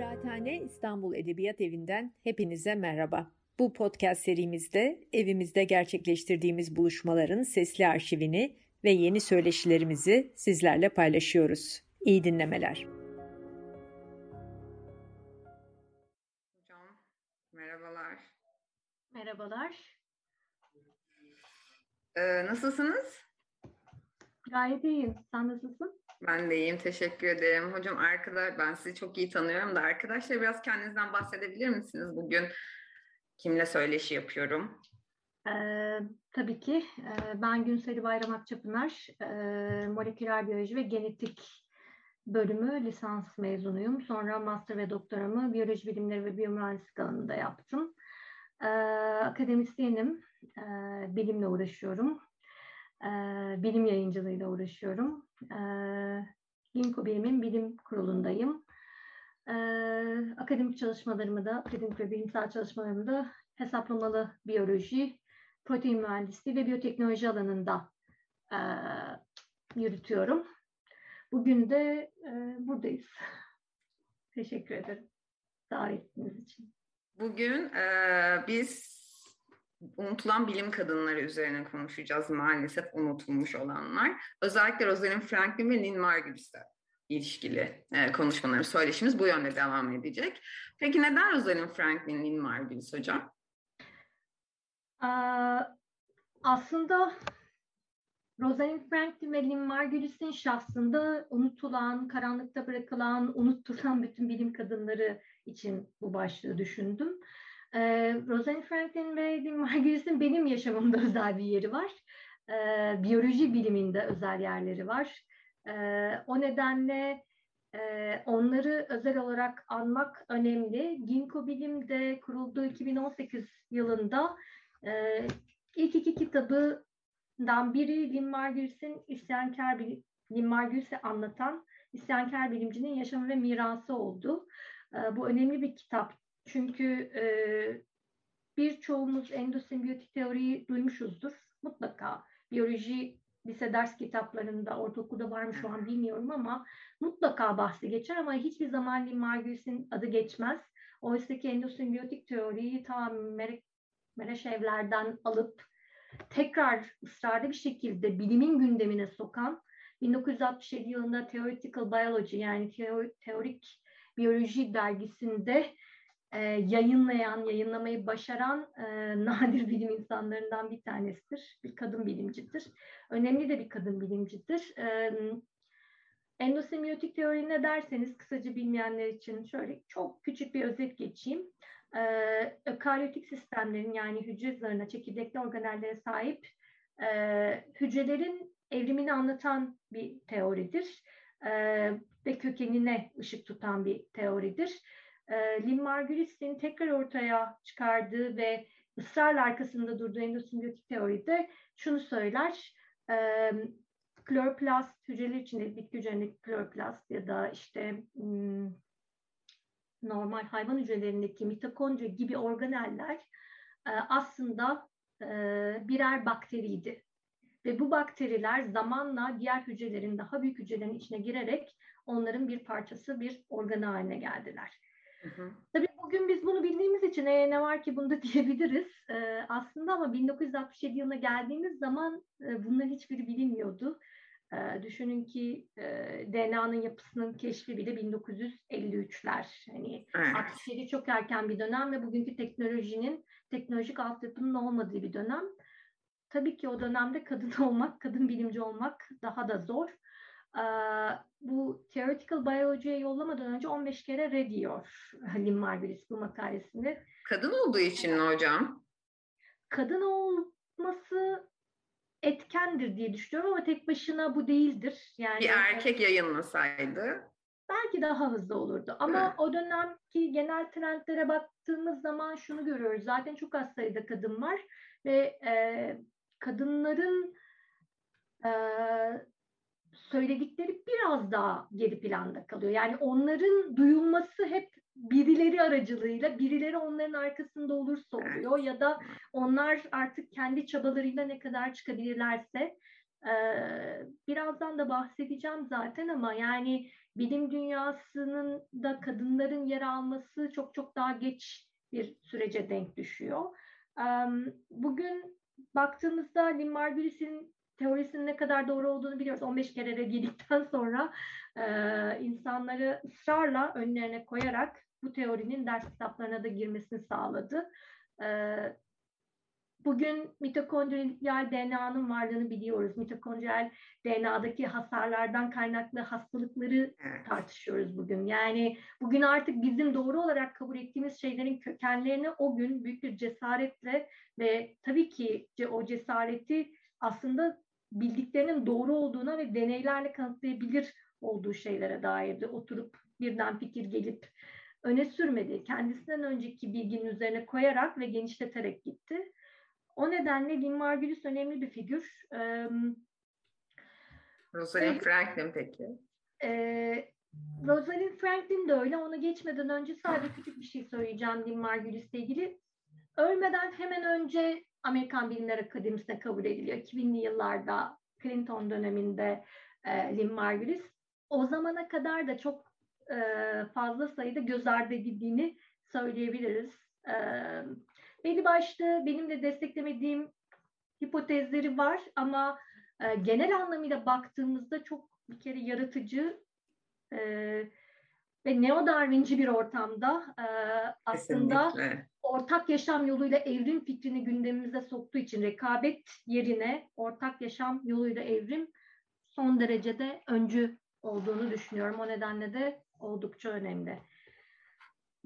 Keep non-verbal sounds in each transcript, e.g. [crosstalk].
Kıraathane İstanbul Edebiyat Evi'nden hepinize merhaba. Bu podcast serimizde evimizde gerçekleştirdiğimiz buluşmaların sesli arşivini ve yeni söyleşilerimizi sizlerle paylaşıyoruz. İyi dinlemeler. Hocam merhabalar. Merhabalar. Ee, nasılsınız? Gayet iyiyim. Sen nasılsın? Ben de iyiyim. Teşekkür ederim. Hocam arkadaş ben sizi çok iyi tanıyorum da arkadaşlar biraz kendinizden bahsedebilir misiniz? Bugün kimle söyleşi yapıyorum? Ee, tabii ki. Ee, ben Günseli Bayram Akçapınar. Ee, moleküler biyoloji ve genetik bölümü lisans mezunuyum. Sonra master ve doktoramı biyoloji bilimleri ve biyomühendislik alanında yaptım. Ee, akademisyenim. Ee, bilimle uğraşıyorum. Ee, bilim yayıncılığıyla uğraşıyorum. Ee, Ginkgo Bilim'in bilim kurulundayım. Ee, akademik çalışmalarımı da, akademik ve bilimsel çalışmalarımı da hesaplamalı biyoloji, protein mühendisliği ve biyoteknoloji alanında e, yürütüyorum. Bugün de e, buradayız. Teşekkür ederim davetiniz için. Bugün e, biz unutulan bilim kadınları üzerine konuşacağız maalesef unutulmuş olanlar. Özellikle Rosalind Franklin ve Lynn Margulis'e ilişkili e, konuşmaları, söyleşimiz bu yönde devam edecek. Peki neden Rosalind Franklin, Lynn Margulis hocam? aslında Rosalind Franklin ve Lynn Margulis'in şahsında unutulan, karanlıkta bırakılan, unutturulan bütün bilim kadınları için bu başlığı düşündüm. Ee, Rosalind Franklin ve Margulis'in benim yaşamımda [laughs] özel bir yeri var. Ee, biyoloji biliminde özel yerleri var. Ee, o nedenle e, onları özel olarak anmak önemli. Ginkgo Bilim'de kurulduğu 2018 yılında e, ilk iki kitabından biri Lynn Margulis'in İsyankar Bilim, Lynn Margulis'i anlatan İsyankar Bilimcinin Yaşamı ve Mirası oldu. E, bu önemli bir kitap. Çünkü e, birçoğumuz endosimbiyotik teoriyi duymuşuzdur. Mutlaka biyoloji lise ders kitaplarında, ortaokulda var mı şu an bilmiyorum ama mutlaka bahsi geçer ama hiçbir zaman Lynn Margulis'in adı geçmez. Oysa ki endosimbiyotik teoriyi ta Mereşevler'den alıp tekrar ısrarlı bir şekilde bilimin gündemine sokan 1967 yılında Theoretical Biology yani teorik biyoloji dergisinde e, yayınlayan, yayınlamayı başaran e, [laughs] nadir bilim insanlarından bir tanesidir. Bir kadın bilimcidir. Önemli de bir kadın bilimcidir. E, endosemiotik teori ne derseniz kısaca bilmeyenler için şöyle çok küçük bir özet geçeyim. E, ökaryotik sistemlerin yani hücre zarına, çekirdekli organellere sahip e, hücrelerin evrimini anlatan bir teoridir. E, ve kökenine ışık tutan bir teoridir e, Lynn Margulis'in tekrar ortaya çıkardığı ve ısrarla arkasında durduğu endosimbiyotik teoride şunu söyler. E, kloroplast hücreler içinde bitki hücrelerindeki kloroplast ya da işte hmm, normal hayvan hücrelerindeki mitokondri gibi organeller e, aslında e, birer bakteriydi. Ve bu bakteriler zamanla diğer hücrelerin daha büyük hücrelerin içine girerek onların bir parçası, bir organı haline geldiler. Hı hı. Tabii bugün biz bunu bildiğimiz için e, ne var ki bunda [laughs] diyebiliriz e, aslında ama 1967 yılına geldiğimiz zaman e, bunların hiçbiri bilinmiyordu. E, düşünün ki e, DNA'nın yapısının keşfi bile 1953'ler. Hani evet. aksiyeli çok erken bir dönem ve bugünkü teknolojinin, teknolojik altyapının olmadığı bir dönem. Tabii ki o dönemde kadın [laughs] olmak, kadın bilimci olmak daha da zor bu Theoretical Biology'ye yollamadan önce 15 kere red diyor [laughs] Lynn Margulis bu makalesinde. Kadın olduğu için mi hocam? Kadın olması etkendir diye düşünüyorum ama tek başına bu değildir. Yani bir erkek yayınlasaydı belki daha hızlı olurdu. Ama evet. o dönemki genel trendlere baktığımız zaman şunu görüyoruz. Zaten çok az sayıda kadın var ve e, kadınların e, söyledikleri biraz daha geri planda kalıyor. Yani onların duyulması hep birileri aracılığıyla, birileri onların arkasında olursa oluyor ya da onlar artık kendi çabalarıyla ne kadar çıkabilirlerse birazdan da bahsedeceğim zaten ama yani bilim dünyasının da kadınların yer alması çok çok daha geç bir sürece denk düşüyor. Bugün baktığımızda Lynn Margulis'in teorisinin ne kadar doğru olduğunu biliyoruz. 15 kere reddedildikten sonra insanları ısrarla önlerine koyarak bu teorinin ders kitaplarına da girmesini sağladı. Bugün mitokondriyal DNA'nın varlığını biliyoruz. Mitokondriyal DNA'daki hasarlardan kaynaklı hastalıkları tartışıyoruz bugün. Yani bugün artık bizim doğru olarak kabul ettiğimiz şeylerin kökenlerini o gün büyük bir cesaretle ve tabii ki o cesareti aslında bildiklerinin doğru olduğuna ve deneylerle kanıtlayabilir olduğu şeylere dair de oturup birden fikir gelip öne sürmedi. Kendisinden önceki bilginin üzerine koyarak ve genişleterek gitti. O nedenle Lynn Margulis önemli bir figür. Ee, Rosalind Franklin peki? E, Rosalind Franklin de öyle. Ona geçmeden önce sadece küçük bir şey söyleyeceğim Lynn Margulis'le ilgili. Ölmeden hemen önce Amerikan Bilimler Akademisi'ne kabul ediliyor. 2000'li yıllarda Clinton döneminde e, Lynn Margulis. O zamana kadar da çok e, fazla sayıda göz ardı edildiğini söyleyebiliriz. E, belli başlı benim de desteklemediğim hipotezleri var ama e, genel anlamıyla baktığımızda çok bir kere yaratıcı e, ve neo-Darwinci bir ortamda e, aslında Kesinlikle. Ortak yaşam yoluyla evrim fikrini gündemimize soktuğu için rekabet yerine ortak yaşam yoluyla evrim son derecede öncü olduğunu düşünüyorum. O nedenle de oldukça önemli.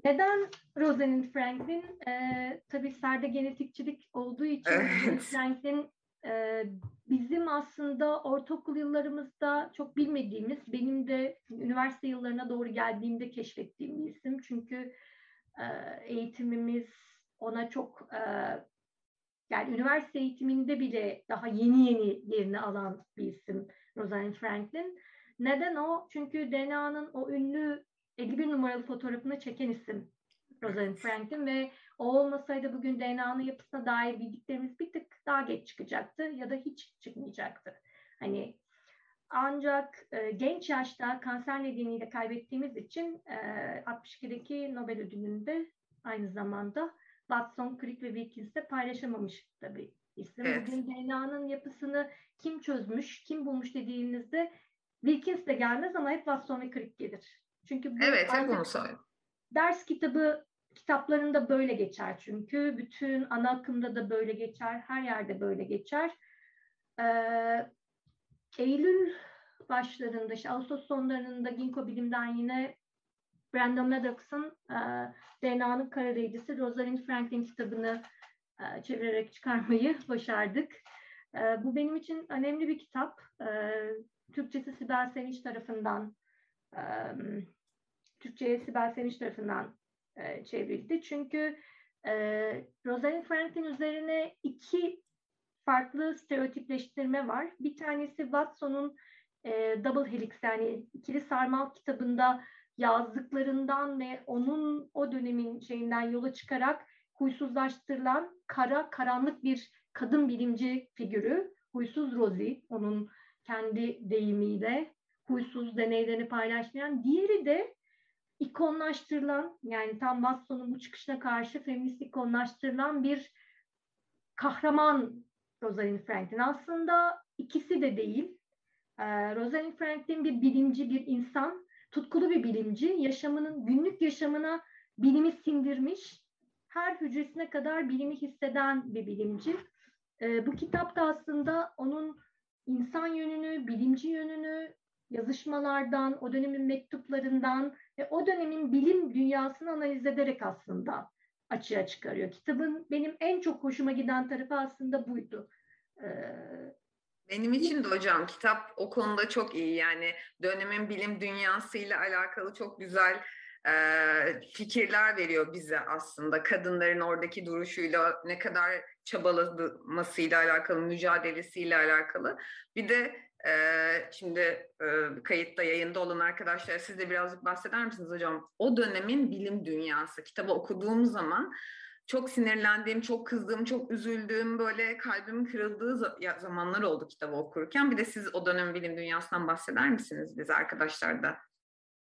Neden Rosalind Franklin? Ee, tabii serde genetikçilik olduğu için evet. Franklin e, bizim aslında ortaokul yıllarımızda çok bilmediğimiz, benim de üniversite yıllarına doğru geldiğimde keşfettiğim bir isim. Çünkü eğitimimiz ona çok e, yani üniversite eğitiminde bile daha yeni yeni yerini alan bir isim Rosalind Franklin. Neden o? Çünkü DNA'nın o ünlü 51 numaralı fotoğrafını çeken isim Rosalind Franklin ve o olmasaydı bugün DNA'nın yapısına dair bildiklerimiz bir tık daha geç çıkacaktı ya da hiç çıkmayacaktı. Hani ancak e, genç yaşta kanser nedeniyle kaybettiğimiz için e, 62'deki Nobel ödülünde aynı zamanda Watson, Crick ve Wilkins'te paylaşamamış tabii isim. Evet. Bugün DNA'nın yapısını kim çözmüş, kim bulmuş dediğinizde Wilkins de gelmez ama hep Watson ve Crick gelir. Çünkü bu evet, hep onu. Ders kitabı kitaplarında böyle geçer çünkü. Bütün ana akımda da böyle geçer. Her yerde böyle geçer. Ee, Eylül başlarında, işte Ağustos sonlarında Ginkgo Bilim'den yine Brandon Maddox'ın e, DNA'nın kara Rosalind Franklin kitabını e, çevirerek çıkarmayı [laughs] başardık. E, bu benim için önemli bir kitap. E, Türkçesi Sibel Sevinç tarafından e, Türkçe'ye Sibel Sevinç tarafından e, çevrildi. Çünkü e, Rosalind Franklin üzerine iki farklı stereotipleştirme var. Bir tanesi Watson'un e, Double Helix yani ikili sarmal kitabında yazdıklarından ve onun o dönemin şeyinden yola çıkarak huysuzlaştırılan kara, karanlık bir kadın bilimci figürü. Huysuz Rosie, onun kendi deyimiyle huysuz deneylerini paylaşmayan. Diğeri de ikonlaştırılan yani tam Watson'un bu çıkışına karşı feminist ikonlaştırılan bir kahraman Rosalind Franklin. Aslında ikisi de değil. Ee, Rosalind Franklin bir bilimci, bir insan, tutkulu bir bilimci. Yaşamının, günlük yaşamına bilimi sindirmiş, her hücresine kadar bilimi hisseden bir bilimci. Ee, bu kitap da aslında onun insan yönünü, bilimci yönünü, yazışmalardan, o dönemin mektuplarından ve o dönemin bilim dünyasını analiz ederek aslında açığa çıkarıyor. Kitabın benim en çok hoşuma giden tarafı aslında buydu. Benim için de hocam kitap o konuda çok iyi. Yani dönemin bilim dünyasıyla alakalı çok güzel e, fikirler veriyor bize aslında. Kadınların oradaki duruşuyla ne kadar çabalamasıyla alakalı mücadelesiyle alakalı. Bir de ee, şimdi e, kayıtta yayında olan arkadaşlar siz de birazcık bahseder misiniz hocam? O dönemin bilim dünyası kitabı okuduğum zaman çok sinirlendiğim, çok kızdığım, çok üzüldüğüm, böyle kalbimin kırıldığı zamanlar oldu kitabı okurken. Bir de siz o dönem bilim dünyasından bahseder misiniz biz arkadaşlar da?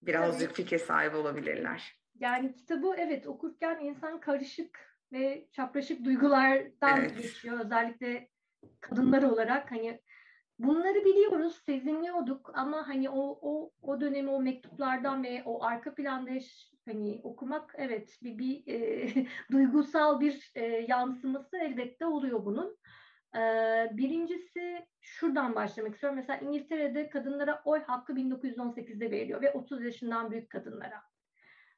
Birazcık Tabii. fikir sahibi olabilirler. Yani kitabı evet okurken insan karışık ve çapraşık duygulardan evet. geçiyor. Özellikle kadınlar olarak hani bunları biliyoruz, sezinliyorduk ama hani o o o dönemi o mektuplardan ve o arka planda hani okumak evet bir bir e, [laughs] duygusal bir e, yansıması elbette oluyor bunun. E, birincisi şuradan başlamak istiyorum. Mesela İngiltere'de kadınlara oy hakkı 1918'de veriliyor ve 30 yaşından büyük kadınlara.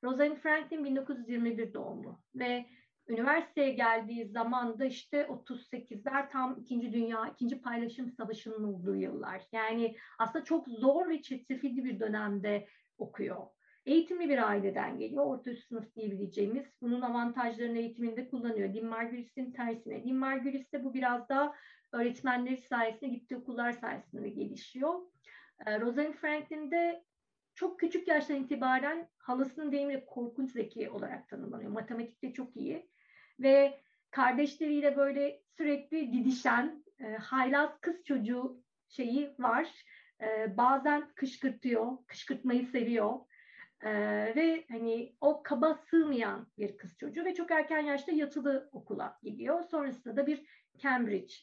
Rosalind Franklin 1921 doğumlu ve üniversiteye geldiği zaman da işte 38'ler tam İkinci Dünya, İkinci Paylaşım Savaşı'nın olduğu yıllar. Yani aslında çok zor ve çetrefilli bir dönemde okuyor. Eğitimli bir aileden geliyor. Orta üst sınıf diyebileceğimiz. Bunun avantajlarını eğitiminde kullanıyor. Din Margulis'in tersine. Din Margulis'te bu biraz daha öğretmenleri sayesinde gittiği okullar sayesinde gelişiyor. Ee, Rosalind Franklin'de çok küçük yaştan itibaren halasının deyimiyle korkunç zeki olarak tanımlanıyor. Matematikte çok iyi ve kardeşleriyle böyle sürekli didişen e, haylaz kız çocuğu şeyi var. E, bazen kışkırtıyor, kışkırtmayı seviyor. E, ve hani o kaba sığmayan bir kız çocuğu ve çok erken yaşta yatılı okula gidiyor. Sonrasında da bir Cambridge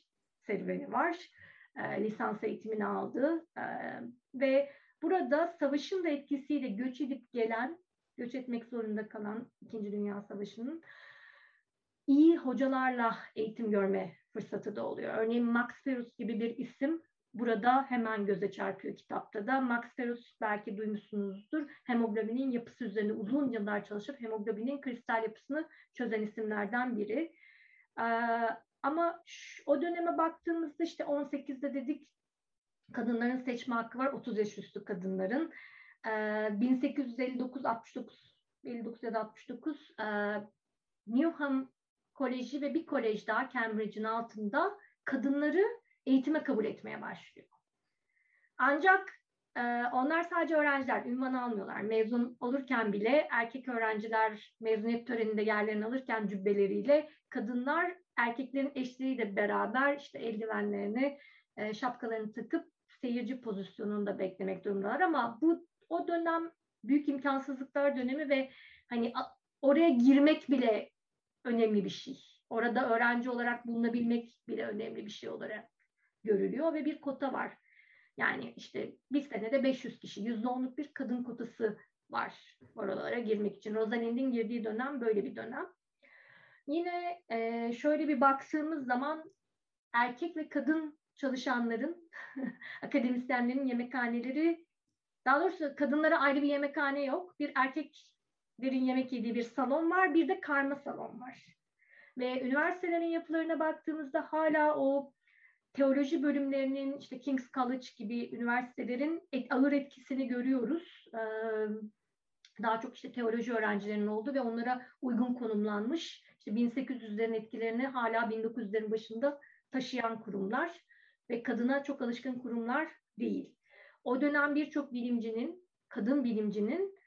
serüveni var. E, lisans eğitimini aldı e, ve burada savaşın da etkisiyle göç edip gelen, göç etmek zorunda kalan İkinci Dünya Savaşı'nın iyi hocalarla eğitim görme fırsatı da oluyor. Örneğin Max Ferus gibi bir isim burada hemen göze çarpıyor kitapta da. Max Ferus belki duymuşsunuzdur. Hemoglobinin yapısı üzerine uzun yıllar çalışıp hemoglobinin kristal yapısını çözen isimlerden biri. Ee, ama şu, o döneme baktığımızda işte 18'de dedik kadınların seçme hakkı var 30 yaş üstü kadınların. Ee, 1859-69 59 ya da 69 e, Newham Koleji ve bir kolej daha Cambridge'in altında kadınları eğitime kabul etmeye başlıyor. Ancak e, onlar sadece öğrenciler, ünvan almıyorlar. Mezun olurken bile erkek öğrenciler mezuniyet töreninde yerlerini alırken cübbeleriyle kadınlar erkeklerin eşliğiyle beraber işte eldivenlerini, e, şapkalarını takıp seyirci pozisyonunda beklemek durumundalar ama bu o dönem büyük imkansızlıklar dönemi ve hani oraya girmek bile önemli bir şey. Orada öğrenci olarak bulunabilmek bile önemli bir şey olarak görülüyor ve bir kota var. Yani işte bir senede 500 kişi, %10'luk bir kadın kotası var oralara girmek için. Rosalind'in girdiği dönem böyle bir dönem. Yine e, şöyle bir baktığımız zaman erkek ve kadın çalışanların, [laughs] akademisyenlerin yemekhaneleri, daha doğrusu kadınlara ayrı bir yemekhane yok. Bir erkeklerin yemek yediği bir salon var, bir de karma salon var. Ve üniversitelerin yapılarına baktığımızda hala o teoloji bölümlerinin işte King's College gibi üniversitelerin et, ağır etkisini görüyoruz. Ee, daha çok işte teoloji öğrencilerinin olduğu ve onlara uygun konumlanmış işte 1800'lerin etkilerini hala 1900'lerin başında taşıyan kurumlar ve kadına çok alışkın kurumlar değil. O dönem birçok bilimcinin, kadın bilimcinin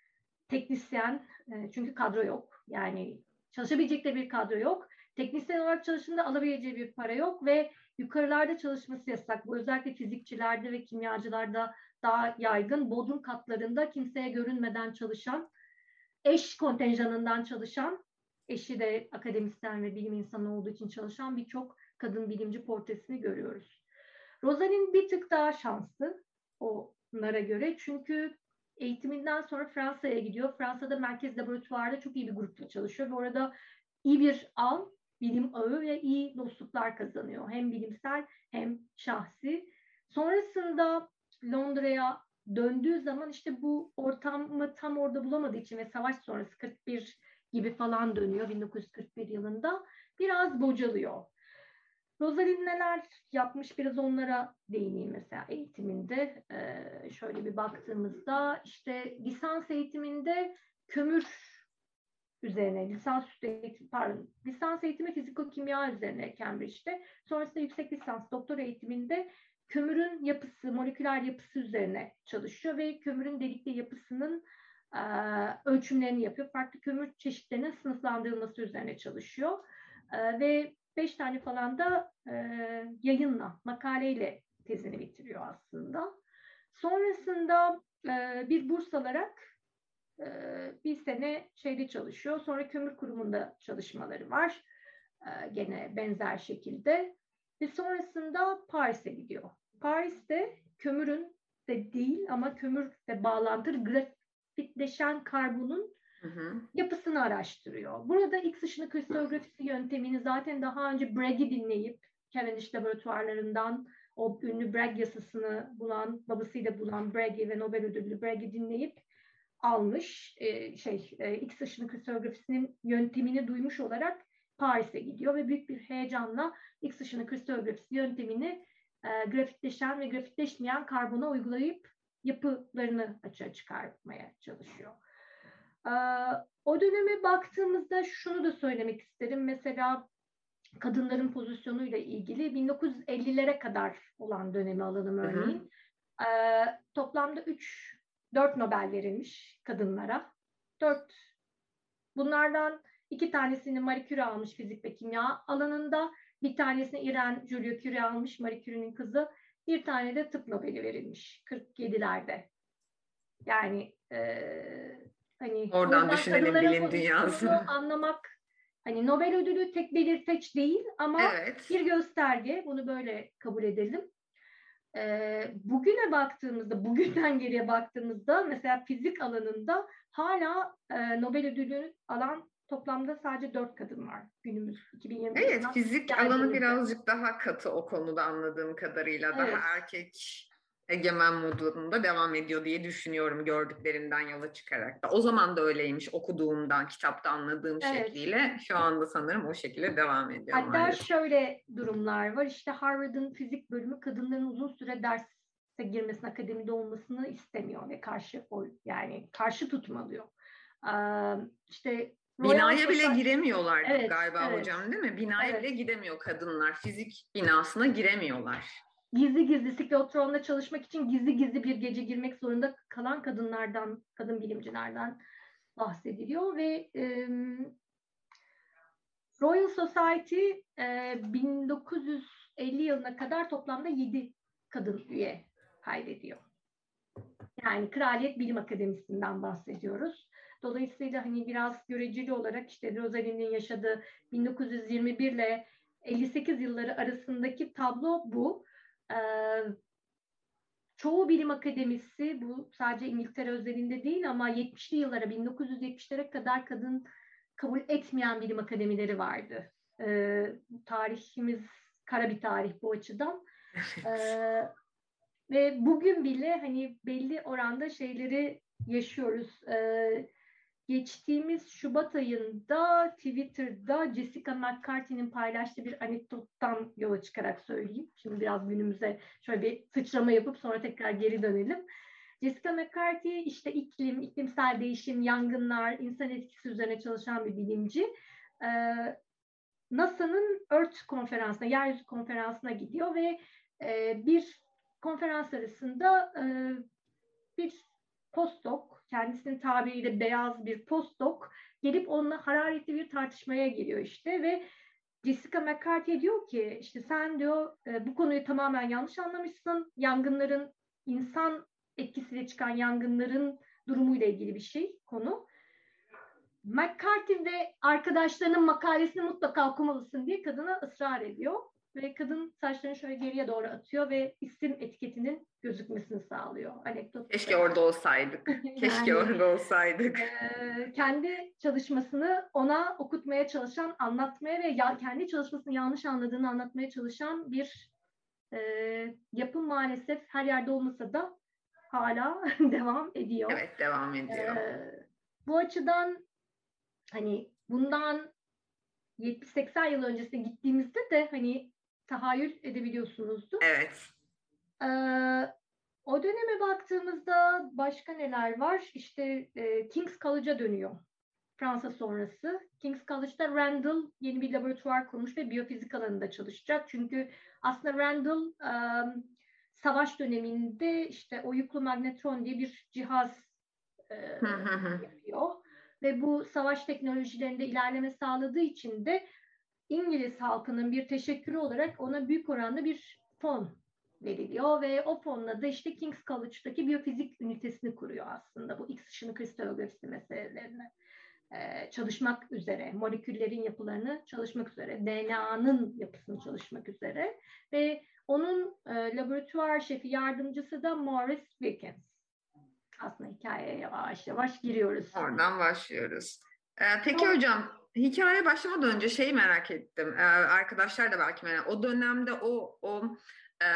teknisyen, e, çünkü kadro yok. Yani çalışabilecek de bir kadro yok. Teknisyen olarak çalıştığında alabileceği bir para yok ve yukarılarda çalışması yasak. Bu özellikle fizikçilerde ve kimyacılarda daha yaygın. Bodrum katlarında kimseye görünmeden çalışan, eş kontenjanından çalışan, eşi de akademisyen ve bilim insanı olduğu için çalışan birçok kadın bilimci portresini görüyoruz. Rosalind bir tık daha şanslı onlara göre çünkü eğitiminden sonra Fransa'ya gidiyor. Fransa'da merkez laboratuvarda çok iyi bir grupla çalışıyor ve orada iyi bir al bilim ağı ve iyi dostluklar kazanıyor. Hem bilimsel hem şahsi. Sonrasında Londra'ya döndüğü zaman işte bu ortamı tam orada bulamadığı için ve savaş sonrası 41 gibi falan dönüyor 1941 yılında biraz bocalıyor. Rosalind neler yapmış biraz onlara değineyim mesela eğitiminde. Ee, şöyle bir baktığımızda işte lisans eğitiminde kömür üzerine lisans eğitim, pardon, lisans eğitimi fiziko-kimya üzerine Cambridge'de. Sonrasında yüksek lisans doktora eğitiminde kömürün yapısı, moleküler yapısı üzerine çalışıyor ve kömürün delikli yapısının e, ölçümlerini yapıyor. Farklı kömür çeşitlerinin sınıflandırılması üzerine çalışıyor. E, ve beş tane falan da e, yayınla, makaleyle tezini bitiriyor aslında. Sonrasında e, bir burs alarak e, bir sene şeyde çalışıyor. Sonra kömür kurumunda çalışmaları var. E, gene benzer şekilde. Ve sonrasında Paris'e gidiyor. Paris'te kömürün de değil ama kömürle bağlantılı grafitleşen karbonun hı hı. yapısını araştırıyor. Burada X ışını kristallografisi yöntemini zaten daha önce Bragg'i dinleyip Cavendish laboratuvarlarından o ünlü Bragg yasasını bulan, babasıyla bulan Bragg'i ve Nobel ödüllü Bragg'i dinleyip almış. E, şey e, X ışını kristallografisinin yöntemini duymuş olarak Paris'e gidiyor ve büyük bir heyecanla X ışını kristallografisi yöntemini e, grafitleşen ve grafitleşmeyen karbona uygulayıp yapılarını açığa çıkartmaya çalışıyor. O döneme baktığımızda şunu da söylemek isterim. Mesela kadınların pozisyonuyla ilgili 1950'lere kadar olan dönemi alalım örneğin. Hı hı. E, toplamda 3 4 Nobel verilmiş kadınlara. 4 bunlardan iki tanesini Marie Curie almış fizik ve kimya alanında. Bir tanesini Irene Julia Curie almış Marie Curie'nin kızı. Bir tane de tıp Nobel'i verilmiş 47'lerde. Yani e, hani oradan düşünelim bilim dünyasını [laughs] anlamak hani Nobel ödülü tek belirteç değil ama evet. bir gösterge bunu böyle kabul edelim. E, bugüne baktığımızda, bugünden geriye baktığımızda mesela fizik alanında hala e, Nobel ödülü alan toplamda sadece dört kadın var günümüz 2020. Evet fizik alanı birazcık daha katı o konuda anladığım kadarıyla. Evet. Daha erkek egemen modunda devam ediyor diye düşünüyorum gördüklerimden yola çıkarak da. O zaman da öyleymiş okuduğumdan, kitapta anladığım evet. şekliyle. Şu anda sanırım o şekilde devam ediyor. Hatta maalesef. şöyle durumlar var. İşte Harvard'ın fizik bölümü kadınların uzun süre derse girmesine, akademide olmasını istemiyor ve karşı yani karşı tutmalıyor. Ee, işte Binaya bile giremiyorlar evet, galiba evet. hocam değil mi? Binaya evet. bile gidemiyor kadınlar. Fizik binasına giremiyorlar. Gizli gizli siklotronda çalışmak için gizli gizli bir gece girmek zorunda kalan kadınlardan, kadın bilimcilerden bahsediliyor ve e, Royal Society e, 1950 yılına kadar toplamda 7 kadın üye kaydediyor. Yani Kraliyet Bilim Akademisi'nden bahsediyoruz. Dolayısıyla hani biraz göreceli olarak işte Rosalind'in yaşadığı 1921 ile 58 yılları arasındaki tablo bu. Çoğu bilim akademisi bu sadece İngiltere özelinde değil ama 70'li yıllara 1970'lere kadar kadın kabul etmeyen bilim akademileri vardı. Ee, tarihimiz kara bir tarih bu açıdan. [laughs] Ee, ve bugün bile hani belli oranda şeyleri yaşıyoruz. Ee, geçtiğimiz Şubat ayında Twitter'da Jessica McCarthy'nin paylaştığı bir anekdottan yola çıkarak söyleyeyim. Şimdi biraz günümüze şöyle bir sıçrama yapıp sonra tekrar geri dönelim. Jessica McCarthy işte iklim, iklimsel değişim, yangınlar, insan etkisi üzerine çalışan bir bilimci. Ee, NASA'nın Earth konferansına, yeryüzü konferansına gidiyor ve e, bir konferans arasında e, bir postdoc kendisinin tabiriyle beyaz bir postdoc gelip onunla hararetli bir tartışmaya geliyor işte ve Jessica McCarthy diyor ki işte sen diyor e, bu konuyu tamamen yanlış anlamışsın. Yangınların insan etkisiyle çıkan yangınların durumuyla ilgili bir şey konu. McCarthy ve arkadaşlarının makalesini mutlaka okumalısın diye kadına ısrar ediyor. Ve kadın saçlarını şöyle geriye doğru atıyor ve isim etiketinin gözükmesini sağlıyor. Anekdot. Keşke orada olsaydık. [laughs] Keşke yani, orada olsaydık. E, kendi çalışmasını ona okutmaya çalışan, anlatmaya ve ya, kendi çalışmasını yanlış anladığını anlatmaya çalışan bir e, yapı maalesef her yerde olmasa da hala [laughs] devam ediyor. Evet devam ediyor. E, bu açıdan hani bundan 70-80 yıl öncesine gittiğimizde de hani tahayyül edebiliyorsunuzdur. Evet. Ee, o döneme baktığımızda başka neler var? İşte e, King's College'a dönüyor. Fransa sonrası. King's College'da Randall yeni bir laboratuvar kurmuş ve biyofizik alanında çalışacak. Çünkü aslında Randall um, savaş döneminde işte oyuklu magnetron diye bir cihaz e, yapıyor. Ve bu savaş teknolojilerinde ilerleme sağladığı için de İngiliz halkının bir teşekkürü olarak ona büyük oranda bir fon veriliyor ve o fonla da işte King's College'daki biyofizik ünitesini kuruyor aslında bu X ışını kristalografisi meselelerini e, çalışmak üzere, moleküllerin yapılarını çalışmak üzere, DNA'nın yapısını çalışmak üzere ve onun e, laboratuvar şefi yardımcısı da Morris Wilkins. Aslında hikayeye yavaş yavaş giriyoruz. Oradan başlıyoruz. Ee, peki hocam hikaye başlamadan önce şeyi merak ettim. Ee, arkadaşlar da belki merak O dönemde o o e,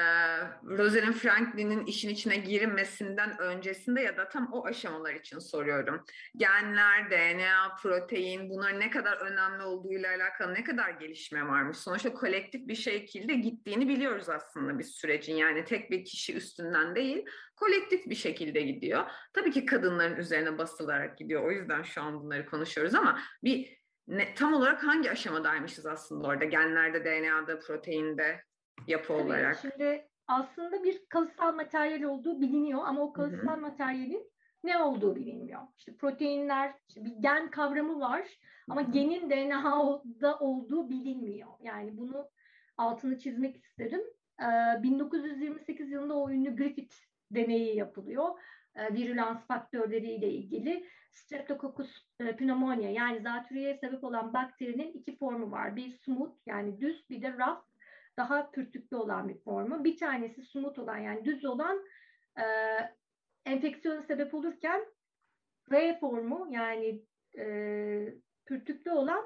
Rosalind Franklin'in işin içine girmesinden öncesinde ya da tam o aşamalar için soruyorum. Genler, DNA, protein bunlar ne kadar önemli olduğuyla alakalı ne kadar gelişme varmış. Sonuçta kolektif bir şekilde gittiğini biliyoruz aslında bir sürecin. Yani tek bir kişi üstünden değil, kolektif bir şekilde gidiyor. Tabii ki kadınların üzerine basılarak gidiyor. O yüzden şu an bunları konuşuyoruz ama bir ne, tam olarak hangi aşamadaymışız aslında orada? Genlerde, DNA'da, proteinde yapı Tabii, olarak. Şimdi aslında bir kalıtsal materyal olduğu biliniyor ama o kalıtsal Hı-hı. materyalin ne olduğu bilinmiyor. İşte proteinler, işte bir gen kavramı var ama Hı-hı. genin DNA'da olduğu bilinmiyor. Yani bunu altını çizmek isterim. Ee, 1928 yılında o ünlü Griffith deneyi yapılıyor. Ee, virülans faktörleriyle ilgili. Streptococcus e, pneumonia yani zatürreye sebep olan bakterinin iki formu var. Bir smooth yani düz bir de rough daha pürtüklü olan bir formu. Bir tanesi smooth olan yani düz olan e, enfeksiyona sebep olurken R formu yani e, pürtüklü olan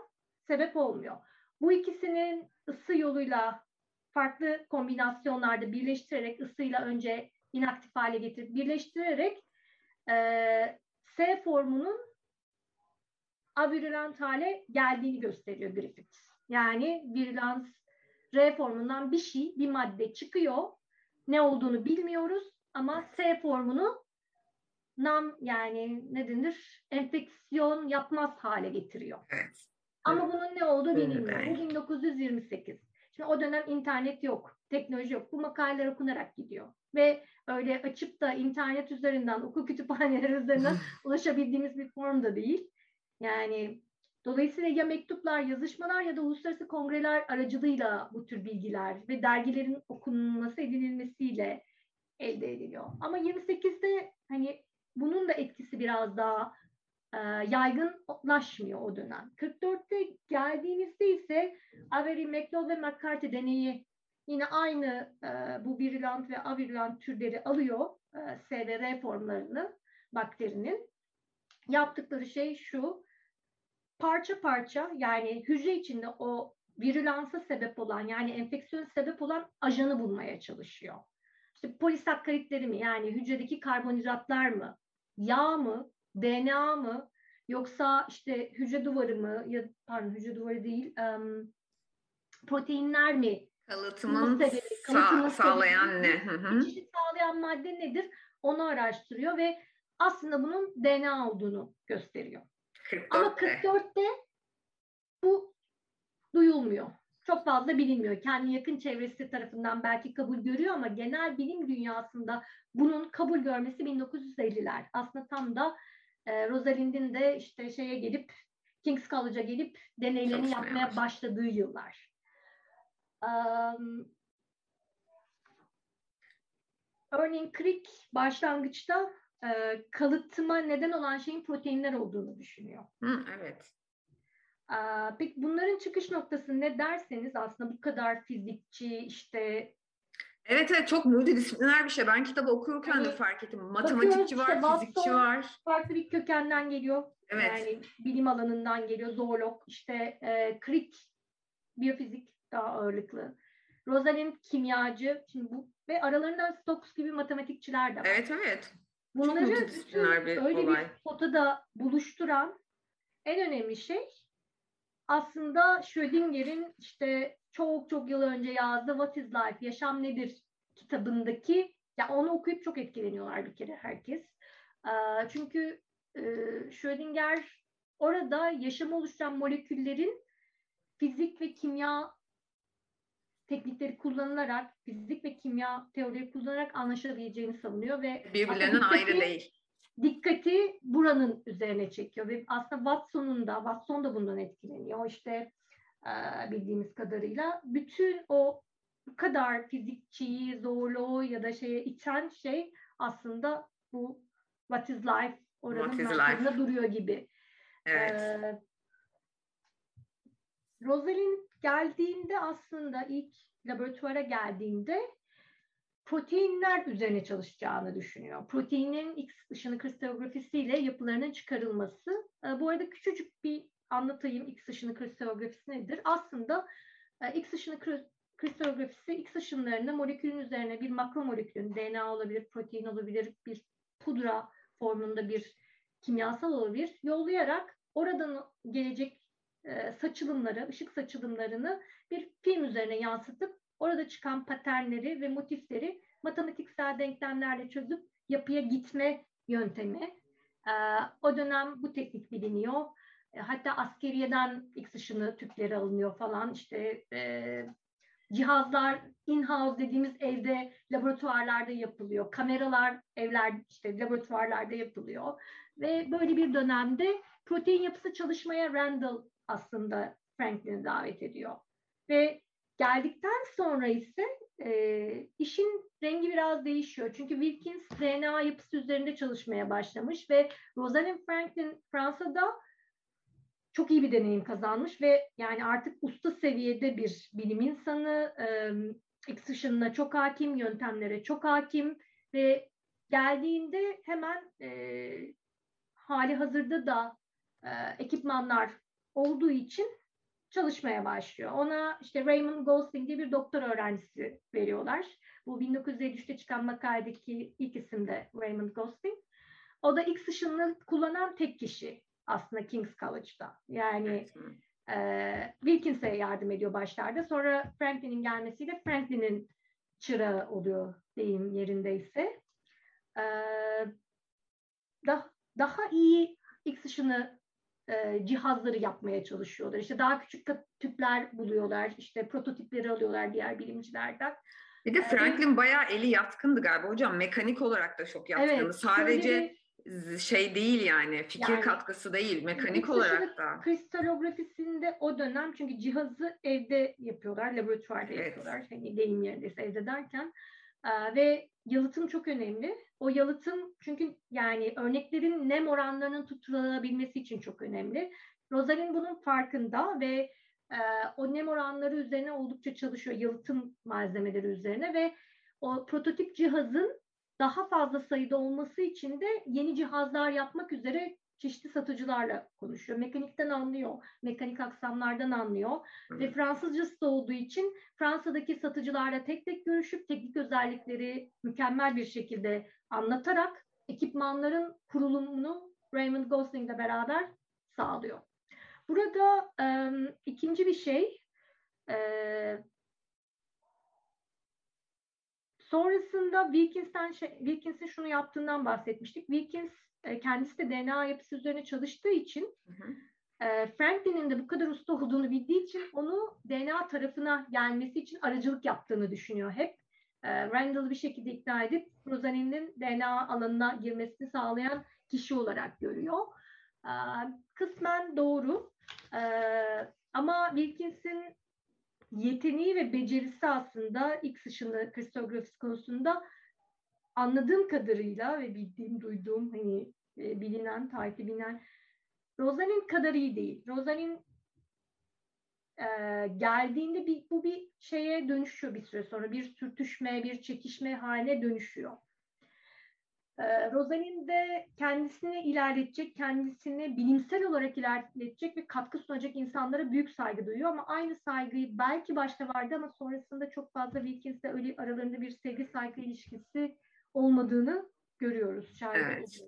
sebep olmuyor. Bu ikisinin ısı yoluyla farklı kombinasyonlarda birleştirerek ısıyla önce inaktif hale getirip birleştirerek e, S formunun avirulent hale geldiğini gösteriyor Griffith. Yani virulans R formundan bir şey, bir madde çıkıyor. Ne olduğunu bilmiyoruz ama S formunu nam yani ne denir? Enfeksiyon yapmaz hale getiriyor. Evet. Ama evet. bunun ne olduğu bilinmiyor. Bu 1928. Şimdi o dönem internet yok, teknoloji yok. Bu makaleler okunarak gidiyor. Ve öyle açıp da internet üzerinden, okul kütüphaneleri üzerinden [laughs] ulaşabildiğimiz bir form da değil. Yani Dolayısıyla ya mektuplar, yazışmalar ya da uluslararası kongreler aracılığıyla bu tür bilgiler ve dergilerin okunması, edinilmesiyle elde ediliyor. Ama 28'de hani bunun da etkisi biraz daha e, yaygınlaşmıyor o dönem. 44'te geldiğimizde ise Avery, McLeod ve McCarthy deneyi yine aynı e, bu virulent ve avirulent türleri alıyor e, S formlarını bakterinin. Yaptıkları şey şu, parça parça yani hücre içinde o virülansa sebep olan yani enfeksiyon sebep olan ajanı bulmaya çalışıyor. İşte polisakkaritleri mi yani hücredeki karbonhidratlar mı, yağ mı, DNA mı yoksa işte hücre duvarı mı ya pardon hücre duvarı değil um, proteinler mi? Kalıtımın sebebi, sa- sağlayan ne? Geçişi sağlayan madde nedir? Onu araştırıyor ve aslında bunun DNA olduğunu gösteriyor. 44'te. Ama 44'te bu duyulmuyor. Çok fazla bilinmiyor. Kendi yakın çevresi tarafından belki kabul görüyor ama genel bilim dünyasında bunun kabul görmesi 1950'ler. Aslında tam da e, Rosalind'in de işte şeye gelip King's College'a gelip deneylerini yapmaya başladığı yıllar. Um, örneğin Crick başlangıçta e, kalıtıma neden olan şeyin proteinler olduğunu düşünüyor. Hı, evet. E, peki bunların çıkış noktası ne derseniz aslında bu kadar fizikçi işte Evet evet çok multidisipliner bir şey. Ben kitabı okurken hani, de fark ettim. Matematikçi var, işte, fizikçi var. Farklı bir kökenden geliyor. Evet. Yani bilim alanından geliyor. Zoolog, işte e, Crick biyofizik daha ağırlıklı. Rosalind kimyacı. Şimdi bu ve aralarında Stokes gibi matematikçiler de var. Evet evet. Bunları bütün bir öyle olay. bir potada buluşturan en önemli şey aslında Schrödinger'in işte çok çok yıl önce yazdığı What is Life, Yaşam Nedir kitabındaki ya onu okuyup çok etkileniyorlar bir kere herkes. Çünkü Schrödinger orada yaşamı oluşturan moleküllerin fizik ve kimya teknikleri kullanılarak, fizik ve kimya teorileri kullanarak anlaşabileceğini savunuyor ve birbirlerinden ayrı değil. dikkati buranın üzerine çekiyor ve aslında Watson'un da Watson da bundan etkileniyor. İşte e, bildiğimiz kadarıyla bütün o kadar fizikçiyi, zorluğu ya da şeye iten şey aslında bu What is Life oranın merkezinde duruyor gibi. Evet. Ee, Rosalind geldiğinde aslında ilk laboratuvara geldiğinde proteinler üzerine çalışacağını düşünüyor. Proteinin X ışını kristallografisiyle yapılarının çıkarılması. Ee, bu arada küçücük bir anlatayım X ışını kristallografisi nedir? Aslında e, X ışını kristallografisi X ışınlarını molekülün üzerine bir makro molekülün DNA olabilir, protein olabilir, bir pudra formunda bir kimyasal olabilir yollayarak oradan gelecek saçılımları, ışık saçılımlarını bir film üzerine yansıtıp orada çıkan paternleri ve motifleri matematiksel denklemlerle çözüp yapıya gitme yöntemi. E, o dönem bu teknik biliniyor. E, hatta askeriyeden X ışını tüpleri alınıyor falan. İşte e, cihazlar in-house dediğimiz evde laboratuvarlarda yapılıyor. Kameralar evler işte laboratuvarlarda yapılıyor. Ve böyle bir dönemde protein yapısı çalışmaya Randall aslında Franklin'i davet ediyor. Ve geldikten sonra ise e, işin rengi biraz değişiyor. Çünkü Wilkins DNA yapısı üzerinde çalışmaya başlamış ve Rosalind Franklin Fransa'da çok iyi bir deneyim kazanmış ve yani artık usta seviyede bir bilim insanı, e, ışınına çok hakim, yöntemlere çok hakim ve geldiğinde hemen e, hali hazırda da e, ekipmanlar olduğu için çalışmaya başlıyor. Ona işte Raymond Gosling diye bir doktor öğrencisi veriyorlar. Bu 1953'te çıkan makaledeki ilk isim de Raymond Gosling. O da X ışınını kullanan tek kişi aslında King's College'da. Yani e, Wilkins'e yardım ediyor başlarda. Sonra Franklin'in gelmesiyle Franklin'in çırağı oluyor deyim yerindeyse. E, daha, daha iyi X ışını e, cihazları yapmaya çalışıyorlar. İşte daha küçük tüpler buluyorlar. İşte prototipleri alıyorlar diğer bilimcilerden. Bir de Franklin ee, bayağı eli yatkındı galiba hocam. Mekanik olarak da çok yatkındı. Evet, Sadece şey değil yani fikir yani, katkısı değil mekanik olarak da. Kristalografisinde o dönem çünkü cihazı evde yapıyorlar, laboratuvarda evet. yapıyorlar. Hani deyim yerindeyse evde derken. Ve yalıtım çok önemli. O yalıtım çünkü yani örneklerin nem oranlarının tutulabilmesi için çok önemli. Rosalind bunun farkında ve e, o nem oranları üzerine oldukça çalışıyor yalıtım malzemeleri üzerine ve o prototip cihazın daha fazla sayıda olması için de yeni cihazlar yapmak üzere çeşitli satıcılarla konuşuyor. Mekanikten anlıyor, mekanik aksamlardan anlıyor Hı. ve Fransızcası da olduğu için Fransa'daki satıcılarla tek tek görüşüp teknik özellikleri mükemmel bir şekilde anlatarak ekipmanların kurulumunu Raymond Gosling ile beraber sağlıyor. Burada e, ikinci bir şey e, sonrasında Wilkins'ten şey, Wilkins'in şunu yaptığından bahsetmiştik. Wilkins e, kendisi de DNA yapısı üzerine çalıştığı için hı hı. E, Franklin'in de bu kadar usta olduğunu bildiği için onu DNA tarafına gelmesi için aracılık yaptığını düşünüyor hep. E, Randall'ı bir şekilde ikna edip Rosalind'in DNA alanına girmesini sağlayan kişi olarak görüyor. E, kısmen doğru. E, ama Wilkins'in yeteneği ve becerisi aslında X ışını kristallografisi konusunda anladığım kadarıyla ve bildiğim, duyduğum hani e, bilinen, takip bilinen Rosalind kadar iyi değil. Rosalind e, geldiğinde bir, bu bir şeye dönüşüyor bir süre sonra. Bir sürtüşme, bir çekişme haline dönüşüyor. E, Rosalind de kendisini ilerletecek, kendisini bilimsel olarak ilerletecek ve katkı sunacak insanlara büyük saygı duyuyor. Ama aynı saygıyı belki başta vardı ama sonrasında çok fazla Wilkins'le öyle aralarında bir sevgi saygı ilişkisi olmadığını görüyoruz, şahit evet.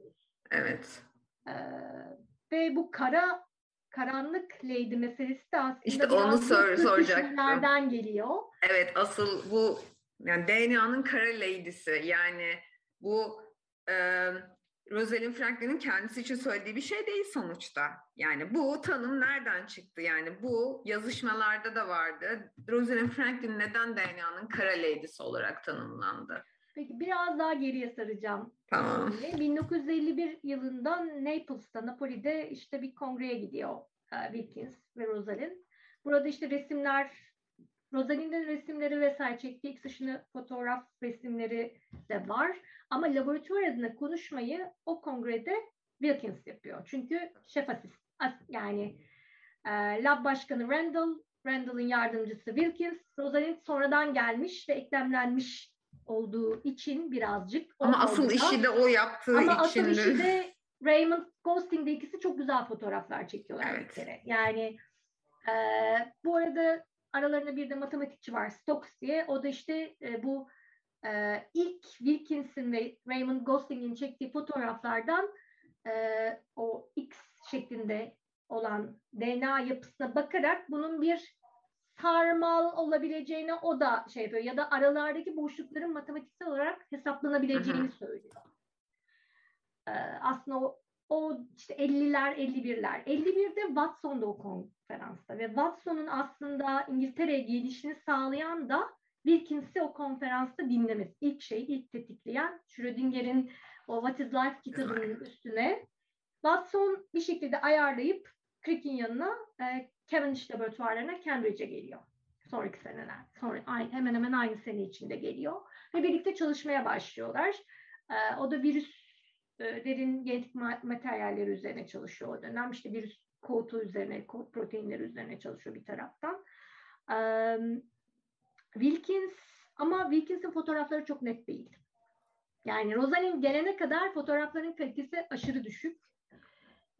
Evet. Ee, ve bu kara karanlık lady meselesi de aslında işte onu sor, soracaktım. geliyor. Evet asıl bu yani DNA'nın kara lady'si yani bu e, Rosalind Franklin'in kendisi için söylediği bir şey değil sonuçta. Yani bu tanım nereden çıktı? Yani bu yazışmalarda da vardı. Rosalind Franklin neden DNA'nın kara lady'si olarak tanımlandı? Peki biraz daha geriye saracağım. Tamam. 1951 yılında Naples'ta, Napoli'de işte bir kongreye gidiyor e, Wilkins ve Rosalind. Burada işte resimler, Rosalind'in resimleri vesaire çektiği X ışını fotoğraf resimleri de var. Ama laboratuvar adına konuşmayı o kongrede Wilkins yapıyor. Çünkü şef asist, yani e, lab başkanı Randall, Randall'ın yardımcısı Wilkins, Rosalind sonradan gelmiş ve eklemlenmiş olduğu için birazcık. Ama asıl orada. işi de o yaptığı Ama için. Ama asıl işi de Raymond Ghosting'de ikisi çok güzel fotoğraflar çekiyorlar evet. bir kere. Yani e, bu arada aralarında bir de matematikçi var Stokes diye. O da işte e, bu e, ilk Wilkins'in ve Raymond Gosting'in çektiği fotoğraflardan e, o X şeklinde olan DNA yapısına bakarak bunun bir sarmal olabileceğine o da şey yapıyor ya da aralardaki boşlukların matematiksel olarak hesaplanabileceğini Hı-hı. söylüyor. Ee, aslında o, o işte 50'ler 51'ler. 51'de Watson'da o konferansta ve Watson'un aslında İngiltere'ye gelişini sağlayan da Wilkins'i o konferansta dinlemesi. İlk şey, ilk tetikleyen Schrödinger'in o What is Life kitabının üstüne Watson bir şekilde ayarlayıp Crick'in yanına e, Cavendish laboratuvarlarına Cambridge'e geliyor. Sonraki seneler. Sonra aynı, hemen hemen aynı sene içinde geliyor. Ve birlikte çalışmaya başlıyorlar. E, o da virüslerin genetik materyalleri üzerine çalışıyor o dönem. İşte virüs kodu üzerine, kod proteinleri üzerine çalışıyor bir taraftan. E, Wilkins ama Wilkins'in fotoğrafları çok net değil. Yani Rosalind gelene kadar fotoğrafların kalitesi aşırı düşük.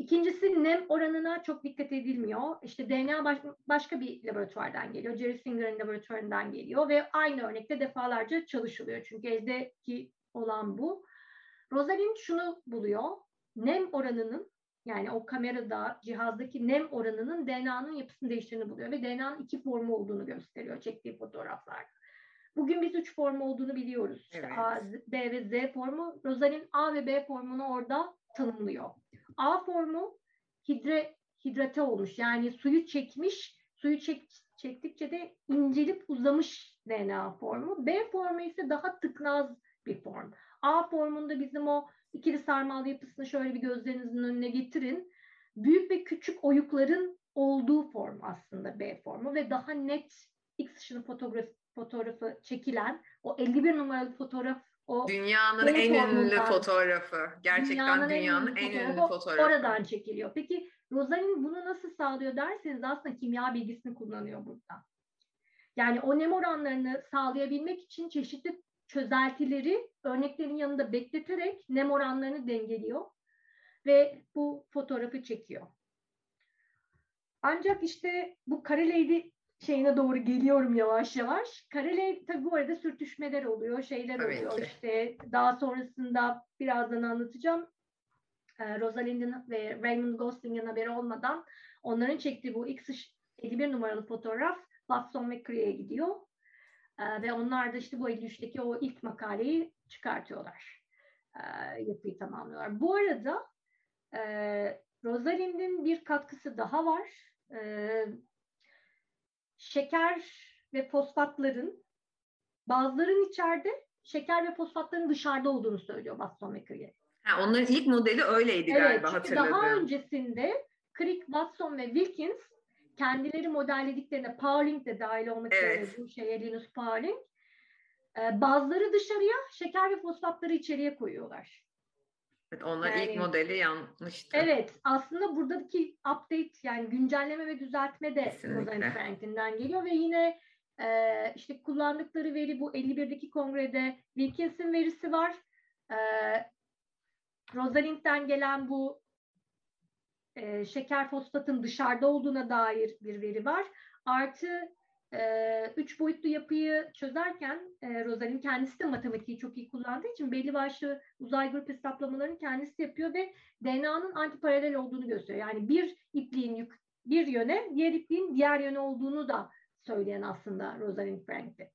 İkincisi nem oranına çok dikkat edilmiyor. İşte DNA baş, başka bir laboratuvardan geliyor. Jerry Singer'ın laboratuvarından geliyor ve aynı örnekte defalarca çalışılıyor. Çünkü eldeki olan bu. Rosalind şunu buluyor. Nem oranının yani o kamerada cihazdaki nem oranının DNA'nın yapısını değiştiğini buluyor ve DNA'nın iki formu olduğunu gösteriyor çektiği fotoğraflarda. Bugün biz üç formu olduğunu biliyoruz. İşte evet. A, B ve Z formu. Rosalind A ve B formunu orada tanımlıyor. A formu hidre, hidrate olmuş. Yani suyu çekmiş, suyu çek, çektikçe de incelip uzamış DNA formu. B formu ise daha tıknaz bir form. A formunda bizim o ikili sarmal yapısını şöyle bir gözlerinizin önüne getirin. Büyük ve küçük oyukların olduğu form aslında B formu ve daha net X ışını fotoğrafı, fotoğrafı çekilen o 51 numaralı fotoğraf o dünyanın en ünlü fotoğrafı. Gerçekten dünyanın, dünyanın en, ünlü, en ünlü fotoğrafı. Oradan çekiliyor. Peki Rosalind bunu nasıl sağlıyor derseniz aslında kimya bilgisini kullanıyor burada. Yani o nem oranlarını sağlayabilmek için çeşitli çözeltileri örneklerin yanında bekleterek nem oranlarını dengeliyor ve bu fotoğrafı çekiyor. Ancak işte bu Kareleydi şeyine doğru geliyorum yavaş yavaş. Karele tabii bu arada sürtüşmeler oluyor, şeyler tabii oluyor. Ki. İşte daha sonrasında birazdan anlatacağım. Ee, Rosalind'in ve Raymond Gosling'in haberi olmadan onların çektiği bu X 51 numaralı fotoğraf Watson ve Cree'ye gidiyor. Ee, ve onlar da işte bu 53'teki o ilk makaleyi çıkartıyorlar. Ee, yapıyı tamamlıyorlar. Bu arada e, Rosalind'in bir katkısı daha var. Ee, şeker ve fosfatların bazıların içeride, şeker ve fosfatların dışarıda olduğunu söylüyor Watson ve Crick. Ha, onların ilk modeli öyleydi evet, galiba hatırladım. Daha öncesinde Crick, Watson ve Wilkins kendileri modellediklerine Pauling de dahil olmak üzere evet. bu şeye Linus Pauling e, bazıları dışarıya şeker ve fosfatları içeriye koyuyorlar. Evet, onlar yani, ilk modeli yanlıştı. Evet, aslında buradaki update yani güncelleme ve düzeltme de Rosalind Franklin'den geliyor ve yine e, işte kullandıkları veri bu 51'deki kongrede Wilkins'in verisi var. E, Rosalind'den gelen bu e, şeker fosfatın dışarıda olduğuna dair bir veri var. Artı e, üç boyutlu yapıyı çözerken e, Rosalind kendisi de matematiği çok iyi kullandığı için belli başlı uzay grup hesaplamalarını kendisi yapıyor ve DNA'nın antiparalel olduğunu gösteriyor. Yani bir ipliğin yük, bir yöne, diğer ipliğin diğer yöne olduğunu da söyleyen aslında Rosalind Franklin.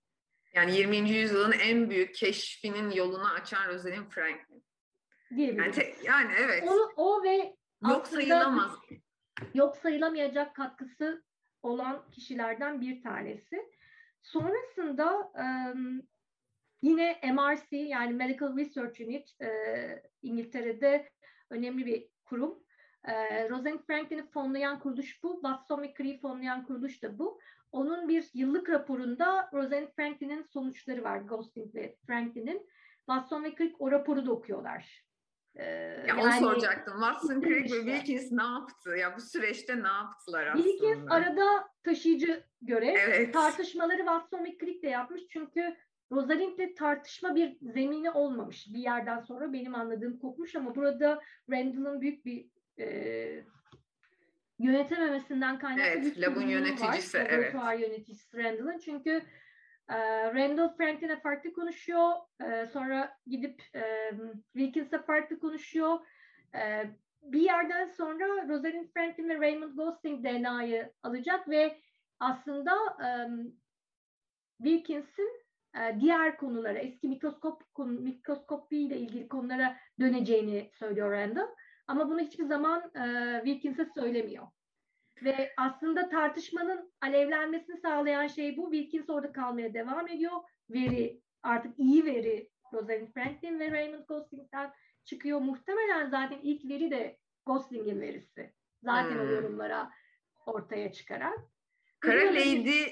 Yani 20. yüzyılın en büyük keşfinin yolunu açan Rosalind Franklin. Yani, te, yani evet. Onu, o ve yok sayılamaz. Yok sayılamayacak katkısı olan kişilerden bir tanesi. Sonrasında yine MRC yani Medical Research Unit İngiltere'de önemli bir kurum. E, Rosalind Franklin'i fonlayan kuruluş bu. Watson ve Crick'i fonlayan kuruluş da bu. Onun bir yıllık raporunda Rosalind Franklin'in sonuçları var. Gosling ve Franklin'in. Watson ve Crick o raporu da okuyorlar. Ee, ya yani, onu soracaktım. Watson, Crick ve Wilkins ne yaptı? Ya bu süreçte ne yaptılar aslında? Wilkins arada taşıyıcı görev. Evet. Tartışmaları Watson ve Crick de yapmış. Çünkü Rosalind'le tartışma bir zemini olmamış. Bir yerden sonra benim anladığım kopmuş ama burada Randall'ın büyük bir e, yönetememesinden kaynaklı evet, bir labın yöneticisi, var. Evet. yöneticisi Randall'ın. Çünkü e, Randall Franklin'e farklı konuşuyor. E, sonra gidip e, Wilkins'e farklı konuşuyor. E, bir yerden sonra Rosalind Franklin ve Raymond Gosling DNA'yı alacak ve aslında e, Wilkins'in e, diğer konulara, eski mikroskop mikroskopi ile ilgili konulara döneceğini söylüyor Randall. Ama bunu hiçbir zaman e, Wilkins'e söylemiyor. Ve aslında tartışmanın alevlenmesini sağlayan şey bu. Wilkins orada kalmaya devam ediyor. Veri, artık iyi veri Rosalind Franklin ve Raymond Gosling'den çıkıyor. Muhtemelen zaten ilk veri de Gosling'in verisi. Zaten hmm. o yorumlara ortaya çıkaran. Kara Lady,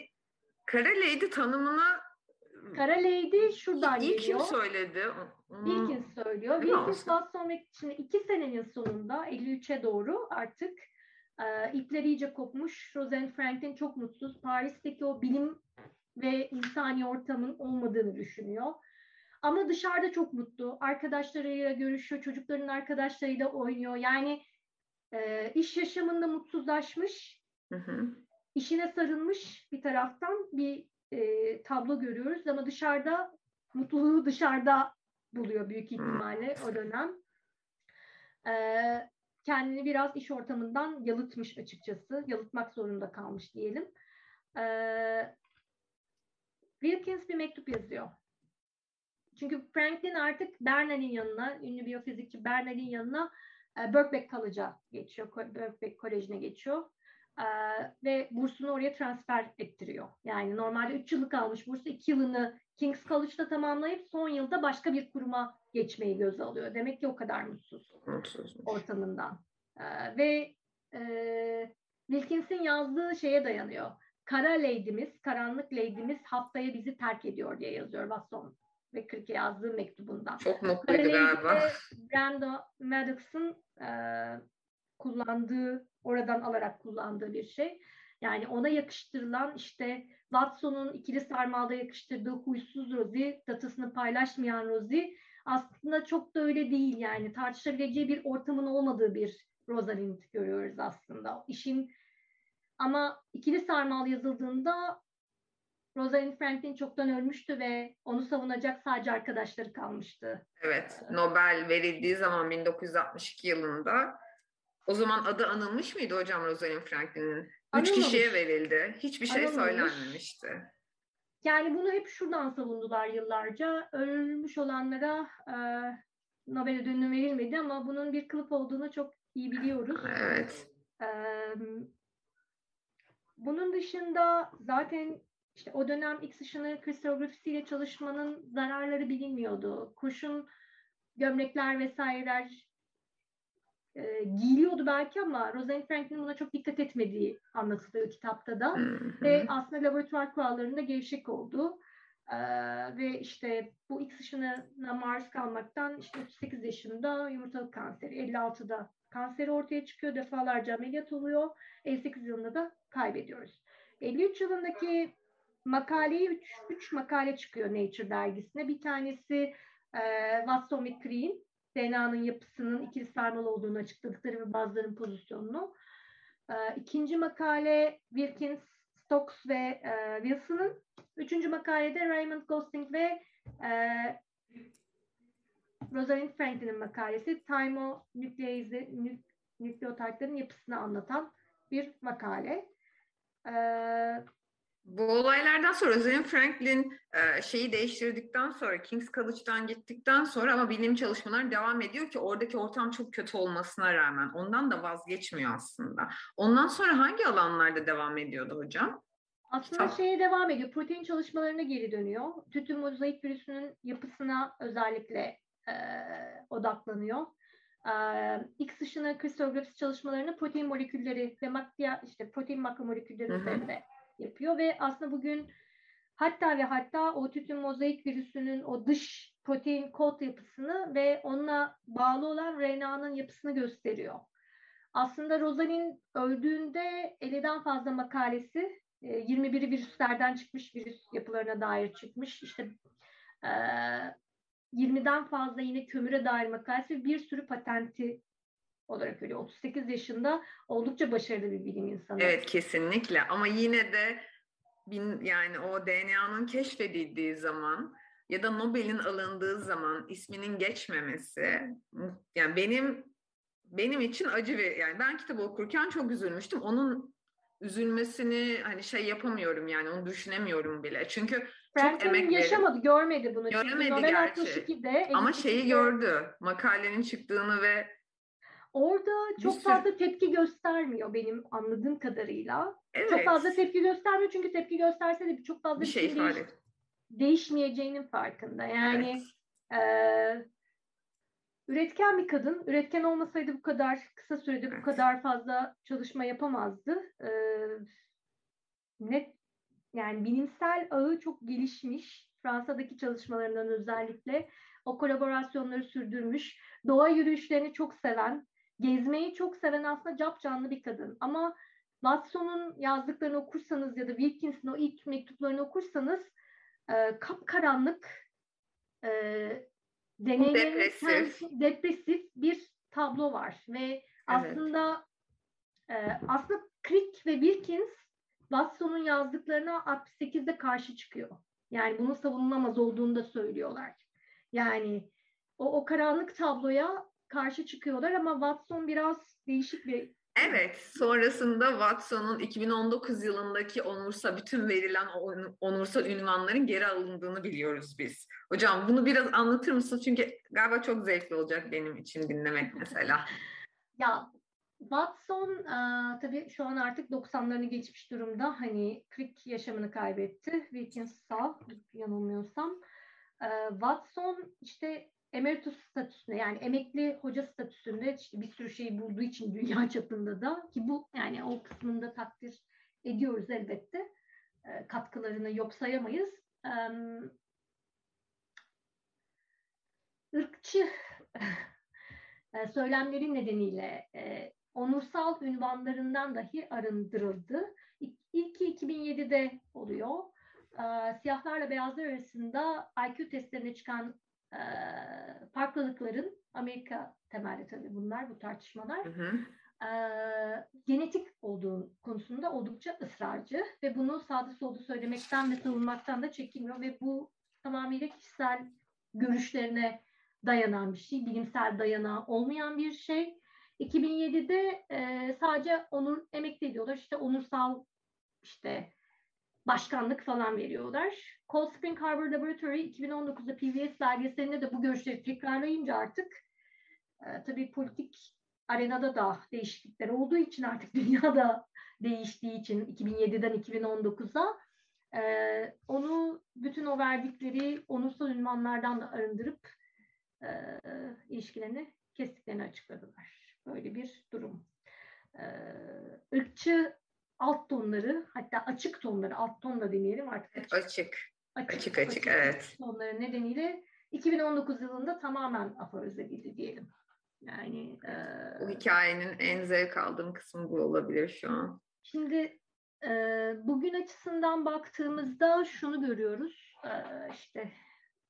Kara Lady tanımına Kara Lady şuradan İlk geliyor. kim söyledi? Wilkins söylüyor. Wilkins Watson ve şimdi iki senenin sonunda 53'e doğru artık e, ipler iyice kopmuş. Rosalind Franklin çok mutsuz. Paris'teki o bilim ve insani ortamın olmadığını düşünüyor. Ama dışarıda çok mutlu. Arkadaşlarıyla görüşüyor. Çocukların arkadaşlarıyla oynuyor. Yani e, iş yaşamında mutsuzlaşmış. Hı hı. İşine sarılmış bir taraftan bir e, tablo görüyoruz ama dışarıda mutluluğu dışarıda buluyor büyük ihtimalle o dönem. E, kendini biraz iş ortamından yalıtmış açıkçası. Yalıtmak zorunda kalmış diyelim. E, Wilkins bir mektup yazıyor. Çünkü Franklin artık Bernard'in yanına, ünlü biyofizikçi Bernard'in yanına e, Birkbeck College'a geçiyor. Birkbeck Koleji'ne geçiyor e, ve bursunu oraya transfer ettiriyor. Yani normalde 3 yıllık almış bursu 2 yılını King's College'da tamamlayıp son yılda başka bir kuruma geçmeyi göze alıyor. Demek ki o kadar mutsuz ortamından. E, ve e, Wilkins'in yazdığı şeye dayanıyor. Kara Lady'miz, karanlık Lady'miz haftaya bizi terk ediyor diye yazıyor Watson ve Crick'e yazdığı mektubundan. Çok mutluydu galiba. [laughs] Brando Maddox'ın e, kullandığı, oradan alarak kullandığı bir şey. Yani ona yakıştırılan işte Watson'un ikili sarmalda yakıştırdığı huysuz Rosie, datasını paylaşmayan Rosie aslında çok da öyle değil yani tartışabileceği bir ortamın olmadığı bir Rosalind görüyoruz aslında. İşin ama ikili sarmal yazıldığında Rosalind Franklin çoktan ölmüştü ve onu savunacak sadece arkadaşları kalmıştı. Evet, Nobel verildiği zaman 1962 yılında o zaman adı anılmış mıydı hocam Rosalind Franklin'in? Üç kişiye verildi. Hiçbir şey Anılmamış. söylenmemişti. Yani bunu hep şuradan savundular yıllarca. Ölmüş olanlara e, Nobel ödülünü verilmedi ama bunun bir kılıf olduğunu çok iyi biliyoruz. Evet. E, bunun dışında zaten işte o dönem X ışını kristallografisiyle çalışmanın zararları bilinmiyordu. Kurşun gömlekler vesaireler e, giyiliyordu belki ama Rosalind Franklin'in buna çok dikkat etmediği anlatılıyor kitapta da. Ve aslında laboratuvar kurallarında gevşek oldu. Ee, ve işte bu X ışınına maruz kalmaktan işte 38 yaşında yumurtalık kanseri, 56'da kanseri ortaya çıkıyor, defalarca ameliyat oluyor. 58 yılında da kaybediyoruz. 53 yılındaki makaleyi 3, 3 makale çıkıyor Nature dergisine. Bir tanesi e, Watson ve Crick'in DNA'nın yapısının ikili sarmal olduğunu açıkladıkları ve bazılarının pozisyonunu. E, ikinci makale Wilkins, Stokes ve e, Wilson'ın. Üçüncü makalede Raymond Gosling ve e, Rosalind Franklin'in makalesi Thymo nükleize, nük, nükleotidlerin yapısını anlatan bir makale. Ee, bu olaylardan sonra Rosalind Franklin e, şeyi değiştirdikten sonra King's College'dan gittikten sonra ama bilim çalışmaları devam ediyor ki oradaki ortam çok kötü olmasına rağmen ondan da vazgeçmiyor aslında. Ondan sonra hangi alanlarda devam ediyordu hocam? Aslında Çok. şeye devam ediyor. Protein çalışmalarına geri dönüyor. Tütün mozaik virüsünün yapısına özellikle e, odaklanıyor. E, X ışını kristalografi çalışmalarını protein molekülleri ve makya, işte protein makromolekülleri üzerinde yapıyor ve aslında bugün hatta ve hatta o tütün mozaik virüsünün o dış protein kod yapısını ve onunla bağlı olan RNA'nın yapısını gösteriyor. Aslında Rosalind öldüğünde 50'den fazla makalesi 21'i virüslerden çıkmış, virüs yapılarına dair çıkmış. İşte 20'den fazla yine kömüre dair makalesi bir sürü patenti olarak öyle 38 yaşında oldukça başarılı bir bilim insanı. Evet kesinlikle ama yine de bin, yani o DNA'nın keşfedildiği zaman ya da Nobel'in alındığı zaman isminin geçmemesi yani benim benim için acı ve yani ben kitabı okurken çok üzülmüştüm. Onun üzülmesini hani şey yapamıyorum yani onu düşünemiyorum bile. Çünkü Franklin çok emek yaşamadı, görmedi bunu. Göremedi Çünkü gerçi. 62'de, Ama şeyi gördü. Makalenin çıktığını ve Orada çok fazla tepki göstermiyor benim anladığım kadarıyla. Evet. Çok fazla tepki göstermiyor çünkü tepki gösterse de çok fazla bir şey, şey değiş, değişmeyeceğinin farkında. Yani evet. e, üretken bir kadın. Üretken olmasaydı bu kadar kısa sürede evet. bu kadar fazla çalışma yapamazdı. E, net yani bilimsel ağı çok gelişmiş. Fransa'daki çalışmalarından özellikle o kolaborasyonları sürdürmüş. Doğa yürüyüşlerini çok seven, gezmeyi çok seven aslında cap canlı bir kadın. Ama Watson'un yazdıklarını okursanız ya da Wilkins'in o ilk mektuplarını okursanız e, kapkaranlık e, depresif. depresif bir tablo var ve evet. aslında e, aslında Crick ve Wilkins Watson'un yazdıklarına 68'de karşı çıkıyor. Yani bunun savunulmaz olduğunu da söylüyorlar. Yani o, o karanlık tabloya karşı çıkıyorlar ama Watson biraz değişik bir Evet, sonrasında Watson'un 2019 yılındaki onursa bütün verilen onursa ünvanların geri alındığını biliyoruz biz. Hocam bunu biraz anlatır mısın? Çünkü galiba çok zevkli olacak benim için dinlemek mesela. [laughs] ya Watson e, tabii şu an artık 90'larını geçmiş durumda. Hani Crick yaşamını kaybetti. Wilkins sağ, yanılmıyorsam. E, Watson işte emeritus statüsünde yani emekli hoca statüsünde işte bir sürü şey bulduğu için dünya [laughs] çapında da ki bu yani o kısmında takdir ediyoruz elbette. [laughs] E, katkılarını yok sayamayız. E, ırkçı e, söylemleri nedeniyle onursal ünvanlarından dahi arındırıldı. İlki 2007'de oluyor. E, siyahlarla beyazlar arasında IQ testlerine çıkan e, farklılıkların Amerika temelli tabii bunlar bu tartışmalar. Hı hı. E, genetik olduğu konusunda oldukça ısrarcı ve bunu sağda solda söylemekten ve savunmaktan da çekinmiyor ve bu tamamıyla kişisel görüşlerine dayanan bir şey, bilimsel dayanağı olmayan bir şey. 2007'de e, sadece onur emekli ediyorlar. İşte onursal işte başkanlık falan veriyorlar. Cold Spring Harbor Laboratory 2019'da PBS belgeselinde de bu görüşleri tekrarlayınca artık e, tabii politik arenada da değişiklikler olduğu için artık [laughs] dünyada değiştiği için 2007'den 2019'a e, onu bütün o verdikleri onursal ünvanlardan da arındırıp e, ilişkilerini kestiklerini açıkladılar. Böyle bir durum. E, ırkçı alt tonları hatta açık tonları alt ton da demeyelim artık açık. Açık. Açık açık, açık, açık evet. Tonları nedeniyle 2019 yılında tamamen aforoz edildi diyelim. Yani e, bu hikayenin en zevk aldığım kısmı bu olabilir şu an. Şimdi e, bugün açısından baktığımızda şunu görüyoruz. E, işte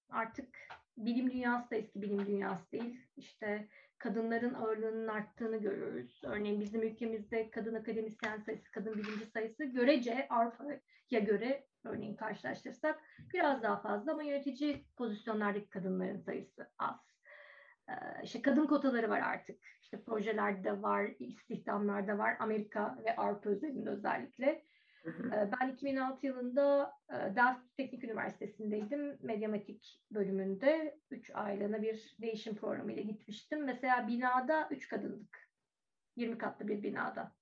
artık bilim dünyası da eski bilim dünyası değil. İşte kadınların ağırlığının arttığını görüyoruz. Örneğin bizim ülkemizde kadın akademisyen sayısı, kadın bilimci sayısı görece Avrupa'ya göre örneğin karşılaştırsak biraz daha fazla ama yönetici pozisyonlardaki kadınların sayısı az. Ee, işte kadın kotaları var artık. İşte projelerde var, istihdamlarda var. Amerika ve Avrupa özelinde özellikle. Ben 2006 yılında Delft Teknik Üniversitesi'ndeydim. Medyamatik bölümünde 3 aylığına bir değişim programı ile gitmiştim. Mesela binada 3 kadındık. 20 katlı bir binada.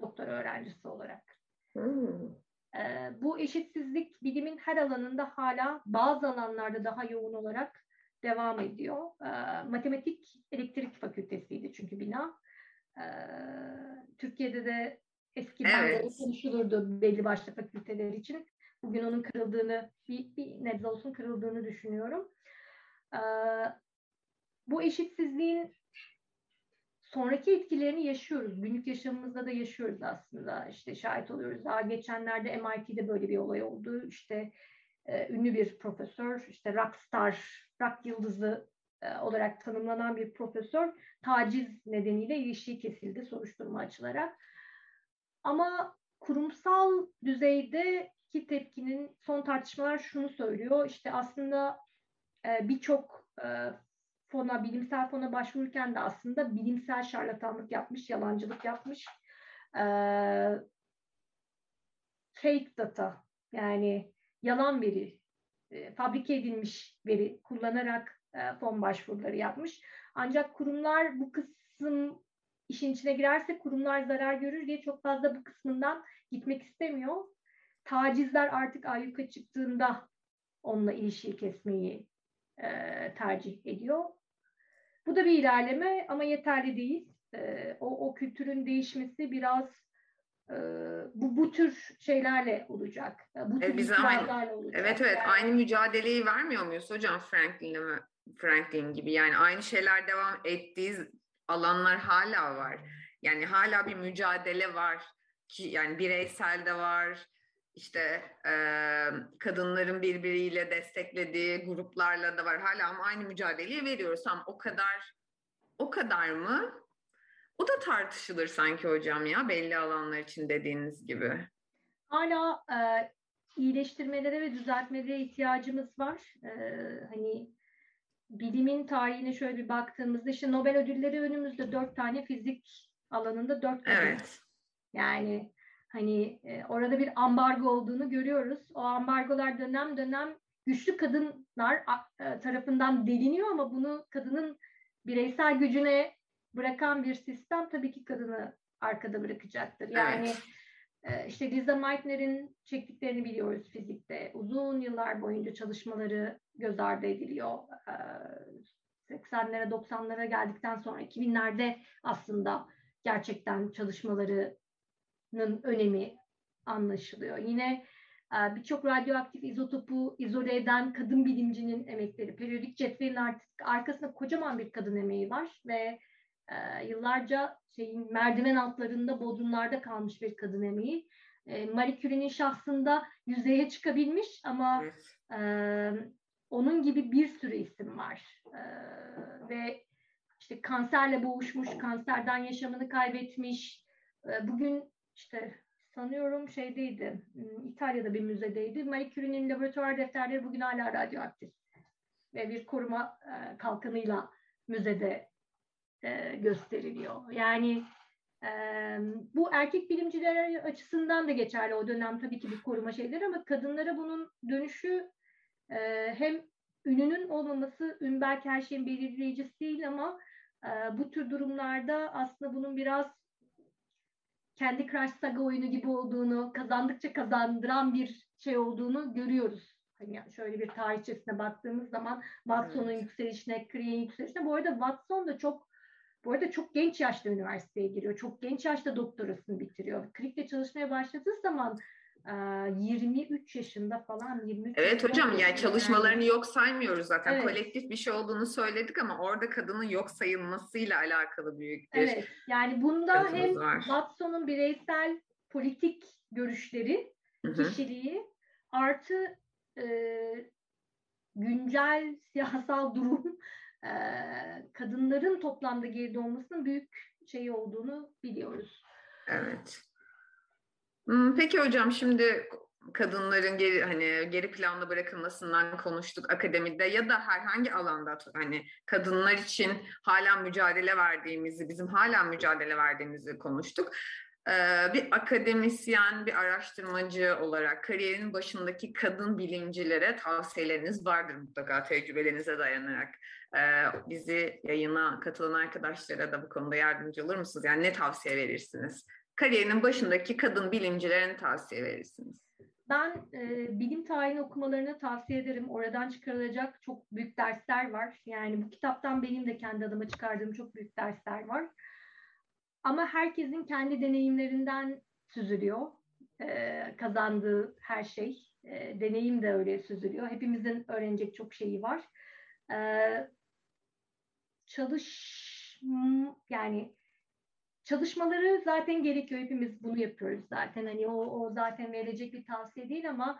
Doktor öğrencisi olarak. Hmm. Bu eşitsizlik bilimin her alanında hala bazı alanlarda daha yoğun olarak devam ediyor. Matematik elektrik fakültesiydi çünkü bina. Türkiye'de de eskiden evet. konuşulurdu belli başlı fakülteler için. Bugün onun kırıldığını, bir, bir nebze olsun kırıldığını düşünüyorum. E, bu eşitsizliğin sonraki etkilerini yaşıyoruz. Günlük yaşamımızda da yaşıyoruz aslında. İşte şahit oluyoruz. Daha geçenlerde MIT'de böyle bir olay oldu. İşte e, ünlü bir profesör, işte rockstar, rock yıldızı e, olarak tanımlanan bir profesör taciz nedeniyle ilişiği kesildi soruşturma açılarak. Ama kurumsal düzeydeki tepkinin son tartışmalar şunu söylüyor. İşte aslında e, birçok e, fona, bilimsel fona başvururken de aslında bilimsel şarlatanlık yapmış, yalancılık yapmış. E, fake data yani yalan veri, e, fabrike edilmiş veri kullanarak e, fon başvuruları yapmış. Ancak kurumlar bu kısım işin içine girerse kurumlar zarar görür diye çok fazla bu kısmından gitmek istemiyor. Tacizler artık ayyuka çıktığında onunla ilişiyi kesmeyi e, tercih ediyor. Bu da bir ilerleme ama yeterli değil. E, o, o kültürün değişmesi biraz e, bu bu tür şeylerle olacak. Bu tür e, biz aynı, olacak. Evet evet yani, aynı mücadeleyi vermiyor muyuz hocam Franklin'le Franklin gibi? Yani aynı şeyler devam ettiği alanlar hala var. Yani hala bir mücadele var ki yani bireysel de var, işte e, kadınların birbiriyle desteklediği gruplarla da var hala ama aynı mücadeleyi veriyoruz. Ama o kadar o kadar mı? O da tartışılır sanki hocam ya belli alanlar için dediğiniz gibi. Hala e, iyileştirmelere ve düzeltmelere ihtiyacımız var. E, hani bilimin tarihine şöyle bir baktığımızda işte Nobel ödülleri önümüzde dört tane fizik alanında dört kadın. Evet. Yani hani e, orada bir ambargo olduğunu görüyoruz. O ambargolar dönem dönem güçlü kadınlar e, tarafından deliniyor ama bunu kadının bireysel gücüne bırakan bir sistem tabii ki kadını arkada bırakacaktır. Yani evet. e, işte Lisa Meitner'in çektiklerini biliyoruz fizikte. Uzun yıllar boyunca çalışmaları göz ardı ediliyor. E, 80'lere 90'lara geldikten sonra 2000'lerde aslında gerçekten çalışmaları önemi anlaşılıyor. Yine birçok radyoaktif izotopu izole eden kadın bilimcinin emekleri, periyodik cetvelin artık arkasında kocaman bir kadın emeği var ve e, yıllarca şeyin merdiven altlarında, bodrumlarda kalmış bir kadın emeği. E, Marie Curie'nin şahsında yüzeye çıkabilmiş ama evet. Onun gibi bir sürü isim var. ve işte kanserle boğuşmuş, kanserden yaşamını kaybetmiş. bugün işte sanıyorum şeydeydi, hmm, İtalya'da bir müzedeydi. Marie Curie'nin laboratuvar defterleri bugün hala radyoaktif. Ve bir koruma e, kalkanıyla müzede e, gösteriliyor. Yani e, bu erkek bilimciler açısından da geçerli o dönem tabii ki bir koruma şeyleri ama kadınlara bunun dönüşü hem ününün olmaması ün belki her şeyin belirleyicisi değil ama bu tür durumlarda aslında bunun biraz kendi Crash Saga oyunu gibi olduğunu, kazandıkça kazandıran bir şey olduğunu görüyoruz. Hani şöyle bir tarihçesine baktığımız zaman Watson'un evet. yükselişine, Cree'nin yükselişine. Bu arada Watson da çok bu arada çok genç yaşta üniversiteye giriyor. Çok genç yaşta doktorasını bitiriyor. Crick'le çalışmaya başladığı zaman 23 yaşında falan 23 Evet hocam yani çalışmalarını yok saymıyoruz zaten. Evet. Kolektif bir şey olduğunu söyledik ama orada kadının yok sayılmasıyla alakalı büyük bir Evet. Yani bunda hem var. Watson'un bireysel politik görüşleri, Hı-hı. kişiliği artı e, güncel siyasal durum e, kadınların toplamda geride olmasının büyük şeyi olduğunu biliyoruz. Evet. Hmm, peki hocam şimdi kadınların geri hani geri planda bırakılmasından konuştuk akademide ya da herhangi alanda hani kadınlar için hala mücadele verdiğimizi, bizim hala mücadele verdiğimizi konuştuk. Bir akademisyen, bir araştırmacı olarak kariyerin başındaki kadın bilimcilere tavsiyeleriniz vardır mutlaka tecrübelerinize dayanarak. Bizi yayına katılan arkadaşlara da bu konuda yardımcı olur musunuz? Yani ne tavsiye verirsiniz? Kariyerinin başındaki kadın bilimcilerine tavsiye verirsiniz? ben e, bilim tarihini okumalarını tavsiye ederim. Oradan çıkarılacak çok büyük dersler var. Yani bu kitaptan benim de kendi adıma çıkardığım çok büyük dersler var. Ama herkesin kendi deneyimlerinden süzülüyor. E, kazandığı her şey. E, deneyim de öyle süzülüyor. Hepimizin öğrenecek çok şeyi var. E, çalış yani çalışmaları zaten gerekiyor. Hepimiz bunu yapıyoruz zaten. Hani o, o zaten verilecek bir tavsiye değil ama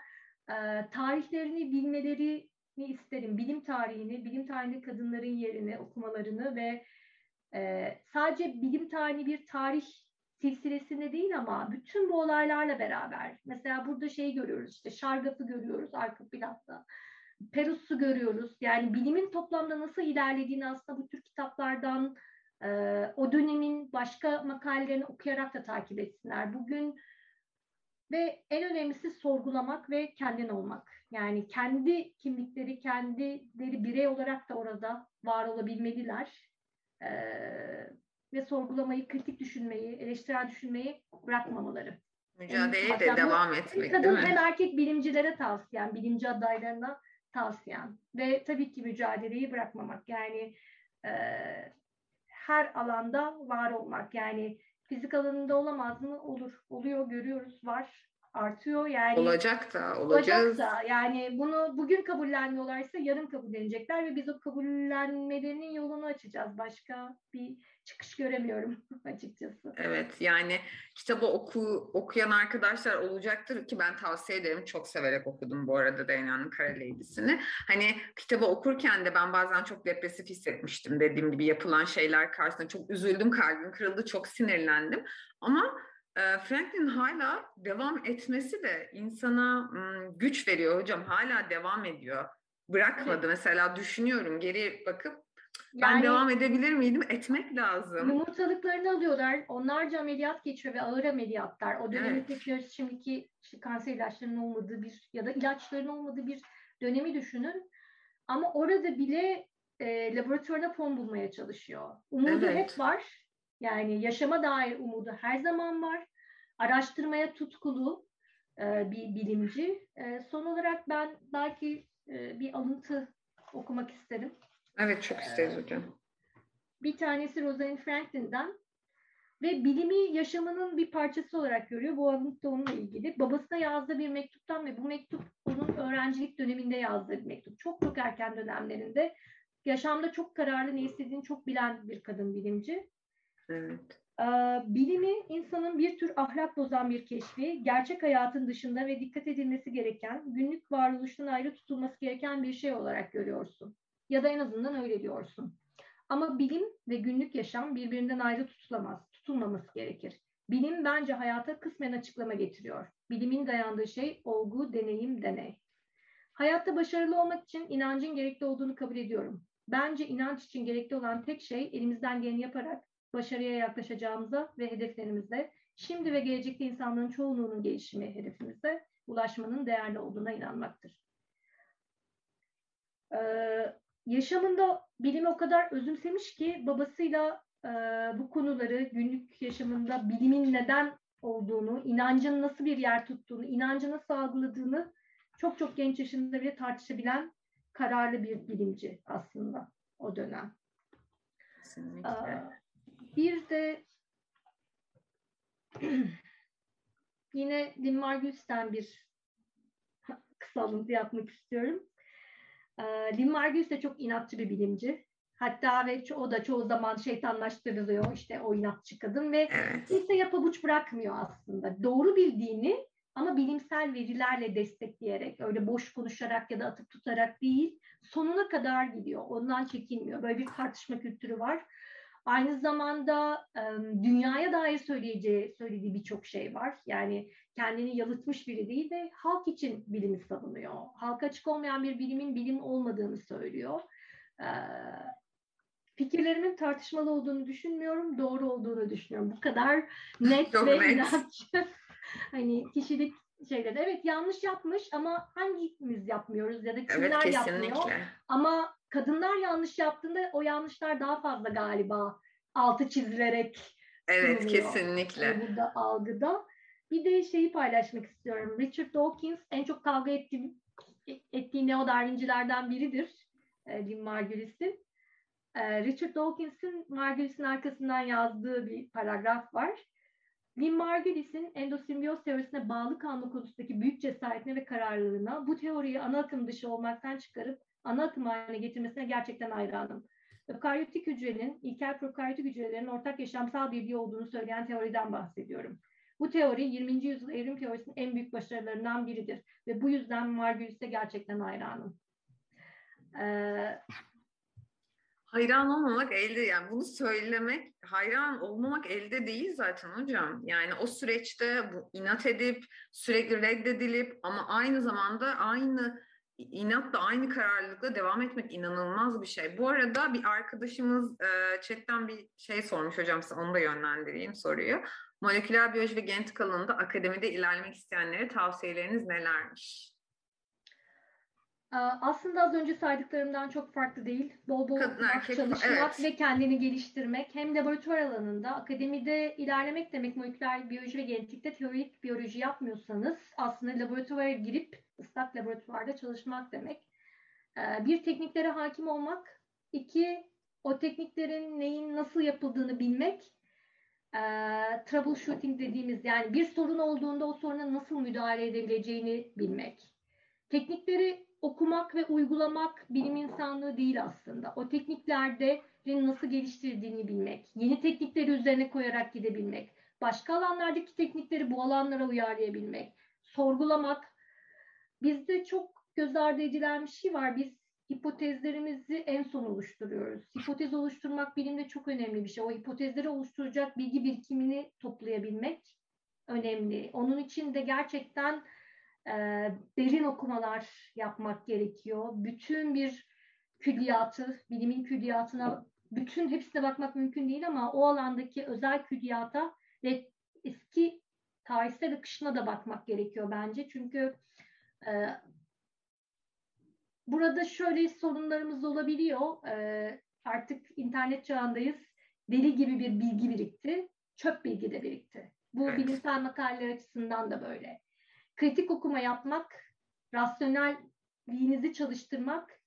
e, tarihlerini bilmelerini isterim. Bilim tarihini, bilim tarihinde kadınların yerini okumalarını ve e, sadece bilim tarihi bir tarih silsilesinde değil ama bütün bu olaylarla beraber. Mesela burada şeyi görüyoruz işte Şargaf'ı görüyoruz arka planda. Perus'u görüyoruz. Yani bilimin toplamda nasıl ilerlediğini aslında bu tür kitaplardan o dönemin başka makalelerini okuyarak da takip etsinler. Bugün ve en önemlisi sorgulamak ve kendin olmak. Yani kendi kimlikleri, kendileri birey olarak da orada var olabilmeliler. Ve sorgulamayı, kritik düşünmeyi, eleştirel düşünmeyi bırakmamaları. Mücadeleye yani, de devam etmek kadın değil mi? hem erkek bilimcilere tavsiyen, bilimci adaylarına tavsiyen ve tabii ki mücadeleyi bırakmamak. Yani e, her alanda var olmak. Yani fizik alanında olamaz mı? Olur. Oluyor, görüyoruz, var. Artıyor yani. Olacak da, olacağız. Olacak da. Yani bunu bugün kabullenmiyorlarsa yarın kabullenecekler ve biz o kabullenmelerinin yolunu açacağız. Başka bir çıkış göremiyorum [laughs] açıkçası. Evet yani kitabı oku, okuyan arkadaşlar olacaktır ki ben tavsiye ederim. Çok severek okudum bu arada Dayana'nın Kara Lady'sini. Hani kitabı okurken de ben bazen çok depresif hissetmiştim. Dediğim gibi yapılan şeyler karşısında çok üzüldüm, kalbim kırıldı, çok sinirlendim. Ama Franklin hala devam etmesi de insana güç veriyor hocam. Hala devam ediyor. Bırakmadı. Evet. Mesela düşünüyorum geri bakıp ben devam edebilir miydim? Etmek lazım. Yumurtalıklarını alıyorlar. Onlarca ameliyat geçiyor ve ağır ameliyatlar. O dönemdeki evet. şimdiki kanser ilaçlarının olmadığı bir ya da ilaçların olmadığı bir dönemi düşünün. Ama orada bile e, laboratuvarına fon bulmaya çalışıyor. Umudu evet. hep var. Yani yaşama dair umudu her zaman var. Araştırmaya tutkulu e, bir bilimci. E, son olarak ben belki e, bir alıntı okumak isterim. Evet çok isteriz hocam. Bir tanesi Rosalind Franklin'den ve bilimi yaşamının bir parçası olarak görüyor. Bu alıntı da onunla ilgili. Babasına yazdığı bir mektuptan ve bu mektup onun öğrencilik döneminde yazdığı bir mektup. Çok çok erken dönemlerinde. Yaşamda çok kararlı, ne istediğini çok bilen bir kadın bilimci. Evet. Bilimi insanın bir tür ahlak bozan bir keşfi, gerçek hayatın dışında ve dikkat edilmesi gereken, günlük varoluştan ayrı tutulması gereken bir şey olarak görüyorsun. Ya da en azından öyle diyorsun. Ama bilim ve günlük yaşam birbirinden ayrı tutulamaz, tutulmaması gerekir. Bilim bence hayata kısmen açıklama getiriyor. Bilimin dayandığı şey olgu, deneyim, deney. Hayatta başarılı olmak için inancın gerekli olduğunu kabul ediyorum. Bence inanç için gerekli olan tek şey elimizden geleni yaparak başarıya yaklaşacağımıza ve hedeflerimize, şimdi ve gelecekte insanların çoğunluğunun gelişimi hedefimize ulaşmanın değerli olduğuna inanmaktır. Ee, yaşamında bilimi o kadar özümsemiş ki babasıyla e, bu konuları günlük yaşamında bilimin neden olduğunu, inancın nasıl bir yer tuttuğunu, inancı nasıl algıladığını çok çok genç yaşında bile tartışabilen kararlı bir bilimci aslında o dönem. Kesinlikle. Ee, bir de [clears throat] yine Lin Margulis'ten bir [laughs] kısa alıntı yapmak istiyorum. Lin Margulis de çok inatçı bir bilimci. Hatta ve o da çoğu zaman şeytanlaştırılıyor işte o inatçı kadın ve evet. kimse yapabuç bırakmıyor aslında. Doğru bildiğini ama bilimsel verilerle destekleyerek öyle boş konuşarak ya da atıp tutarak değil sonuna kadar gidiyor. Ondan çekinmiyor. Böyle bir tartışma kültürü var. Aynı zamanda dünyaya dair söyleyeceği, söylediği birçok şey var. Yani kendini yalıtmış biri değil de halk için bilimi savunuyor. Halka açık olmayan bir bilimin bilim olmadığını söylüyor. Fikirlerimin tartışmalı olduğunu düşünmüyorum, doğru olduğunu düşünüyorum. Bu kadar [laughs] net ve inatçı. [laughs] hani kişilik şeyleri. Evet yanlış yapmış ama hangimiz yapmıyoruz ya da kimler evet, yapmıyor? Ama kadınlar yanlış yaptığında o yanlışlar daha fazla galiba altı çizilerek Evet sunuluyor. kesinlikle. Yani burada algıda. Bir de şeyi paylaşmak istiyorum. Richard Dawkins en çok kavga ettiği, ettiği neo-darwincilerden biridir. E, Jim Margulis'in. E, Richard Dawkins'in Margulis'in arkasından yazdığı bir paragraf var. Lynn Margulis'in endosimbiyoz teorisine bağlı kalma konusundaki büyük cesaretine ve kararlılığına bu teoriyi ana akım dışı olmaktan çıkarıp ana akım haline getirmesine gerçekten hayranım. Ökaryotik hücrenin, ilkel prokaryotik hücrelerin ortak yaşamsal bilgi olduğunu söyleyen teoriden bahsediyorum. Bu teori 20. yüzyıl evrim teorisinin en büyük başarılarından biridir ve bu yüzden Margulis'e gerçekten hayranım. Ee, hayran olmamak elde yani bunu söylemek hayran olmamak elde değil zaten hocam. Yani o süreçte bu inat edip sürekli reddedilip ama aynı zamanda aynı inatla aynı kararlılıkla devam etmek inanılmaz bir şey. Bu arada bir arkadaşımız e, chatten bir şey sormuş hocam size onu da yönlendireyim soruyu. Moleküler biyoloji ve genetik alanında akademide ilerlemek isteyenlere tavsiyeleriniz nelermiş? Aslında az önce saydıklarımdan çok farklı değil. Bol bol Kadın, erkek, çalışmak evet. ve kendini geliştirmek. Hem laboratuvar alanında, akademide ilerlemek demek moleküler biyoloji ve genetikte teorik biyoloji yapmıyorsanız aslında laboratuvara girip ıslak laboratuvarda çalışmak demek. Bir tekniklere hakim olmak. iki o tekniklerin neyin nasıl yapıldığını bilmek. Troubleshooting dediğimiz yani bir sorun olduğunda o soruna nasıl müdahale edebileceğini bilmek. Teknikleri okumak ve uygulamak bilim insanlığı değil aslında. O tekniklerde nasıl geliştirdiğini bilmek, yeni teknikleri üzerine koyarak gidebilmek, başka alanlardaki teknikleri bu alanlara uyarlayabilmek, sorgulamak. Bizde çok göz ardı edilen bir şey var. Biz hipotezlerimizi en son oluşturuyoruz. Hipotez oluşturmak bilimde çok önemli bir şey. O hipotezleri oluşturacak bilgi birikimini toplayabilmek önemli. Onun için de gerçekten e, derin okumalar yapmak gerekiyor. Bütün bir külliyatı, bilimin külliyatına bütün hepsine bakmak mümkün değil ama o alandaki özel külliyata ve eski tarihsel akışına da bakmak gerekiyor bence. Çünkü e, burada şöyle sorunlarımız olabiliyor. E, artık internet çağındayız. Deli gibi bir bilgi birikti. Çöp bilgi de birikti. Bu evet. bilimsel makaleler açısından da böyle kritik okuma yapmak, rasyonelliğinizi çalıştırmak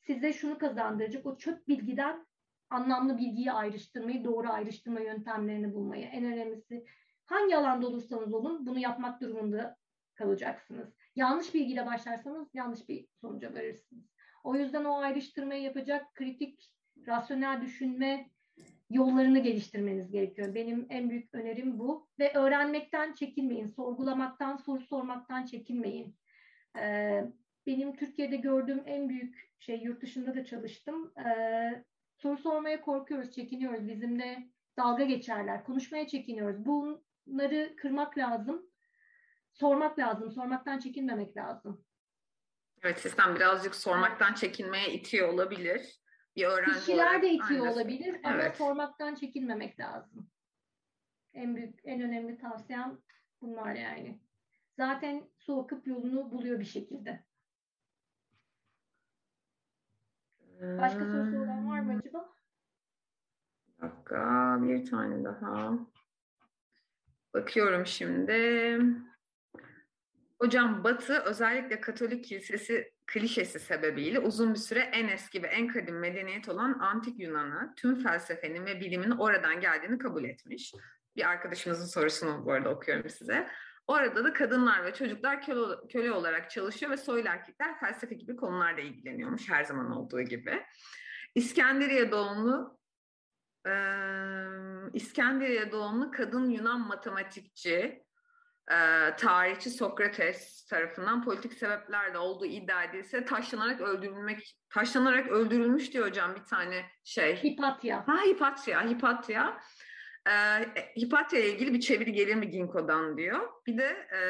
size şunu kazandıracak. O çöp bilgiden anlamlı bilgiyi ayrıştırmayı, doğru ayrıştırma yöntemlerini bulmayı. En önemlisi hangi alanda olursanız olun bunu yapmak durumunda kalacaksınız. Yanlış bilgiyle başlarsanız yanlış bir sonuca varırsınız. O yüzden o ayrıştırmayı yapacak kritik, rasyonel düşünme yollarını geliştirmeniz gerekiyor. Benim en büyük önerim bu. Ve öğrenmekten çekinmeyin. Sorgulamaktan, soru sormaktan çekinmeyin. Ee, benim Türkiye'de gördüğüm en büyük şey, yurt dışında da çalıştım. Ee, soru sormaya korkuyoruz, çekiniyoruz. Bizimle dalga geçerler. Konuşmaya çekiniyoruz. Bunları kırmak lazım. Sormak lazım. Sormaktan çekinmemek lazım. Evet sistem birazcık sormaktan çekinmeye itiyor olabilir bir öğrenci Kişiler olarak, de itiyor aynı. olabilir ama evet. sormaktan çekinmemek lazım. En büyük, en önemli tavsiyem bunlar yani. Zaten su akıp yolunu buluyor bir şekilde. Başka sorusu olan var mı acaba? Bir dakika, bir tane daha. Bakıyorum şimdi. Hocam Batı özellikle Katolik Kilisesi klişesi sebebiyle uzun bir süre en eski ve en kadim medeniyet olan Antik Yunan'ı tüm felsefenin ve bilimin oradan geldiğini kabul etmiş. Bir arkadaşımızın sorusunu bu arada okuyorum size. Orada da kadınlar ve çocuklar köle, köle olarak çalışıyor ve soylu erkekler felsefe gibi konularla ilgileniyormuş her zaman olduğu gibi. İskenderiye doğumlu e, İskenderiye doğumlu kadın Yunan matematikçi e, tarihçi Sokrates tarafından politik sebeplerle olduğu iddia edilse taşlanarak öldürülmek taşlanarak öldürülmüş diyor hocam bir tane şey. Hipatya. Ha Hipatya, Hipatya. Ee, Hipatya ile ilgili bir çeviri gelir mi Ginko'dan diyor. Bir de e,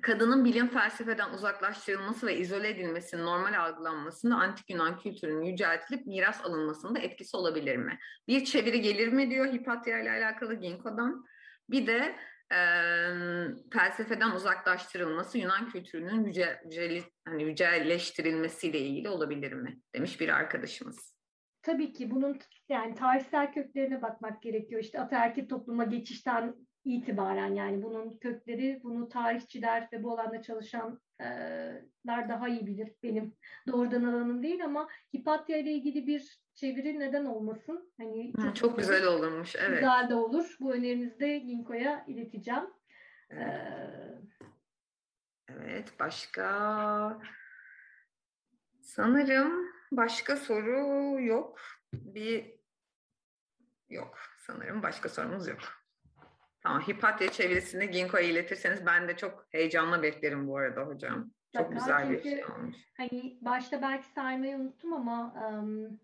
kadının bilim felsefeden uzaklaştırılması ve izole edilmesinin normal algılanmasında antik Yunan kültürünün yüceltilip miras alınmasında etkisi olabilir mi? Bir çeviri gelir mi diyor Hipatya ile alakalı Ginko'dan. Bir de e, felsefeden uzaklaştırılması Yunan kültürünün yüce, yüce, hani yücelleştirilmesiyle ilgili olabilir mi? Demiş bir arkadaşımız. Tabii ki bunun yani tarihsel köklerine bakmak gerekiyor. İşte ataerkil topluma geçişten itibaren yani bunun kökleri bunu tarihçiler ve bu alanda çalışanlar daha iyi bilir benim [laughs] doğrudan alanım değil ama Hipatya ile ilgili bir çeviri neden olmasın? Hani çok, çok güzel olurmuş. Evet. Güzel de olur. Bu önerinizi de Ginko'ya ileteceğim. Evet. Ee, evet. Başka sanırım başka soru yok. Bir yok. Sanırım başka sorumuz yok. Tamam. Hipatya çevirisini Ginko'ya iletirseniz ben de çok heyecanla beklerim bu arada hocam. Çok Bakar, güzel bir şey olmuş. Hani başta belki saymayı unuttum ama um,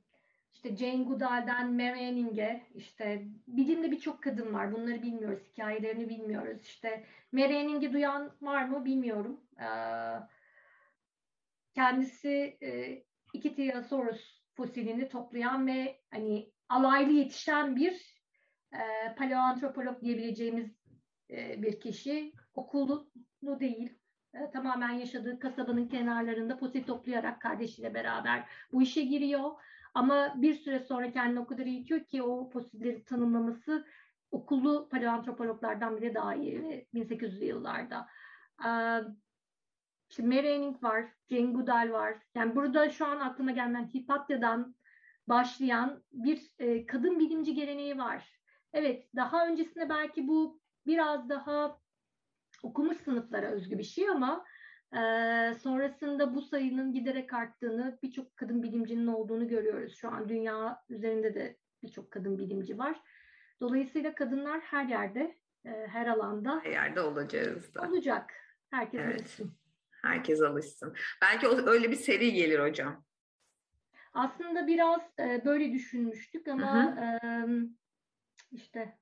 işte Jane Goodall'den Mary Anning'e işte bilimde birçok kadın var. Bunları bilmiyoruz. Hikayelerini bilmiyoruz. İşte Mary Anning'i duyan var mı bilmiyorum. Ee, kendisi e, iki Tyrannosaurus fosilini toplayan ve hani alaylı yetişen bir e, paleoantropolog diyebileceğimiz e, bir kişi. Okullu değil. E, tamamen yaşadığı kasabanın kenarlarında fosil toplayarak kardeşiyle beraber bu işe giriyor ama bir süre sonra kendini o kadar eğitiyor ki o fosilleri tanımlaması okullu paleoantropologlardan bile daha iyi 1800'lü yıllarda. İşte Mary Anning var, Jane Goodall var. Yani burada şu an aklıma gelmeyen Hipatya'dan başlayan bir e, kadın bilimci geleneği var. Evet, daha öncesinde belki bu biraz daha okumuş sınıflara özgü bir şey ama ee, sonrasında bu sayının giderek arttığını, birçok kadın bilimcinin olduğunu görüyoruz. Şu an dünya üzerinde de birçok kadın bilimci var. Dolayısıyla kadınlar her yerde, e, her alanda her yerde olacağız da. Olacak. Herkes evet. alışsın. Herkes alışsın. Belki öyle bir seri gelir hocam. Aslında biraz e, böyle düşünmüştük ama hı hı. E, işte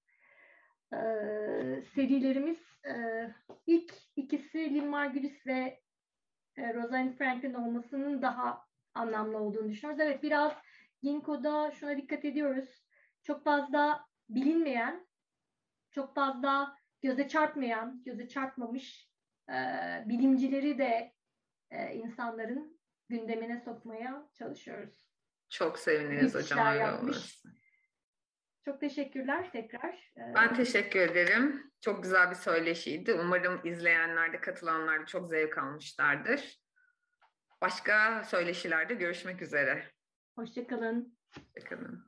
e, serilerimiz e, ilk ikisi Lynn Margulis ve e, Rosalind Franklin olmasının daha anlamlı olduğunu düşünüyoruz. Evet biraz Ginkgo'da şuna dikkat ediyoruz. Çok fazla bilinmeyen, çok fazla göze çarpmayan, göze çarpmamış e, bilimcileri de e, insanların gündemine sokmaya çalışıyoruz. Çok seviniriz hocam. Yapmış. Çok teşekkürler tekrar. Ee, ben teşekkür ederim. Çok güzel bir söyleşiydi. Umarım izleyenler de katılanlar da çok zevk almışlardır. Başka söyleşilerde görüşmek üzere. Hoşçakalın. Hoşçakalın.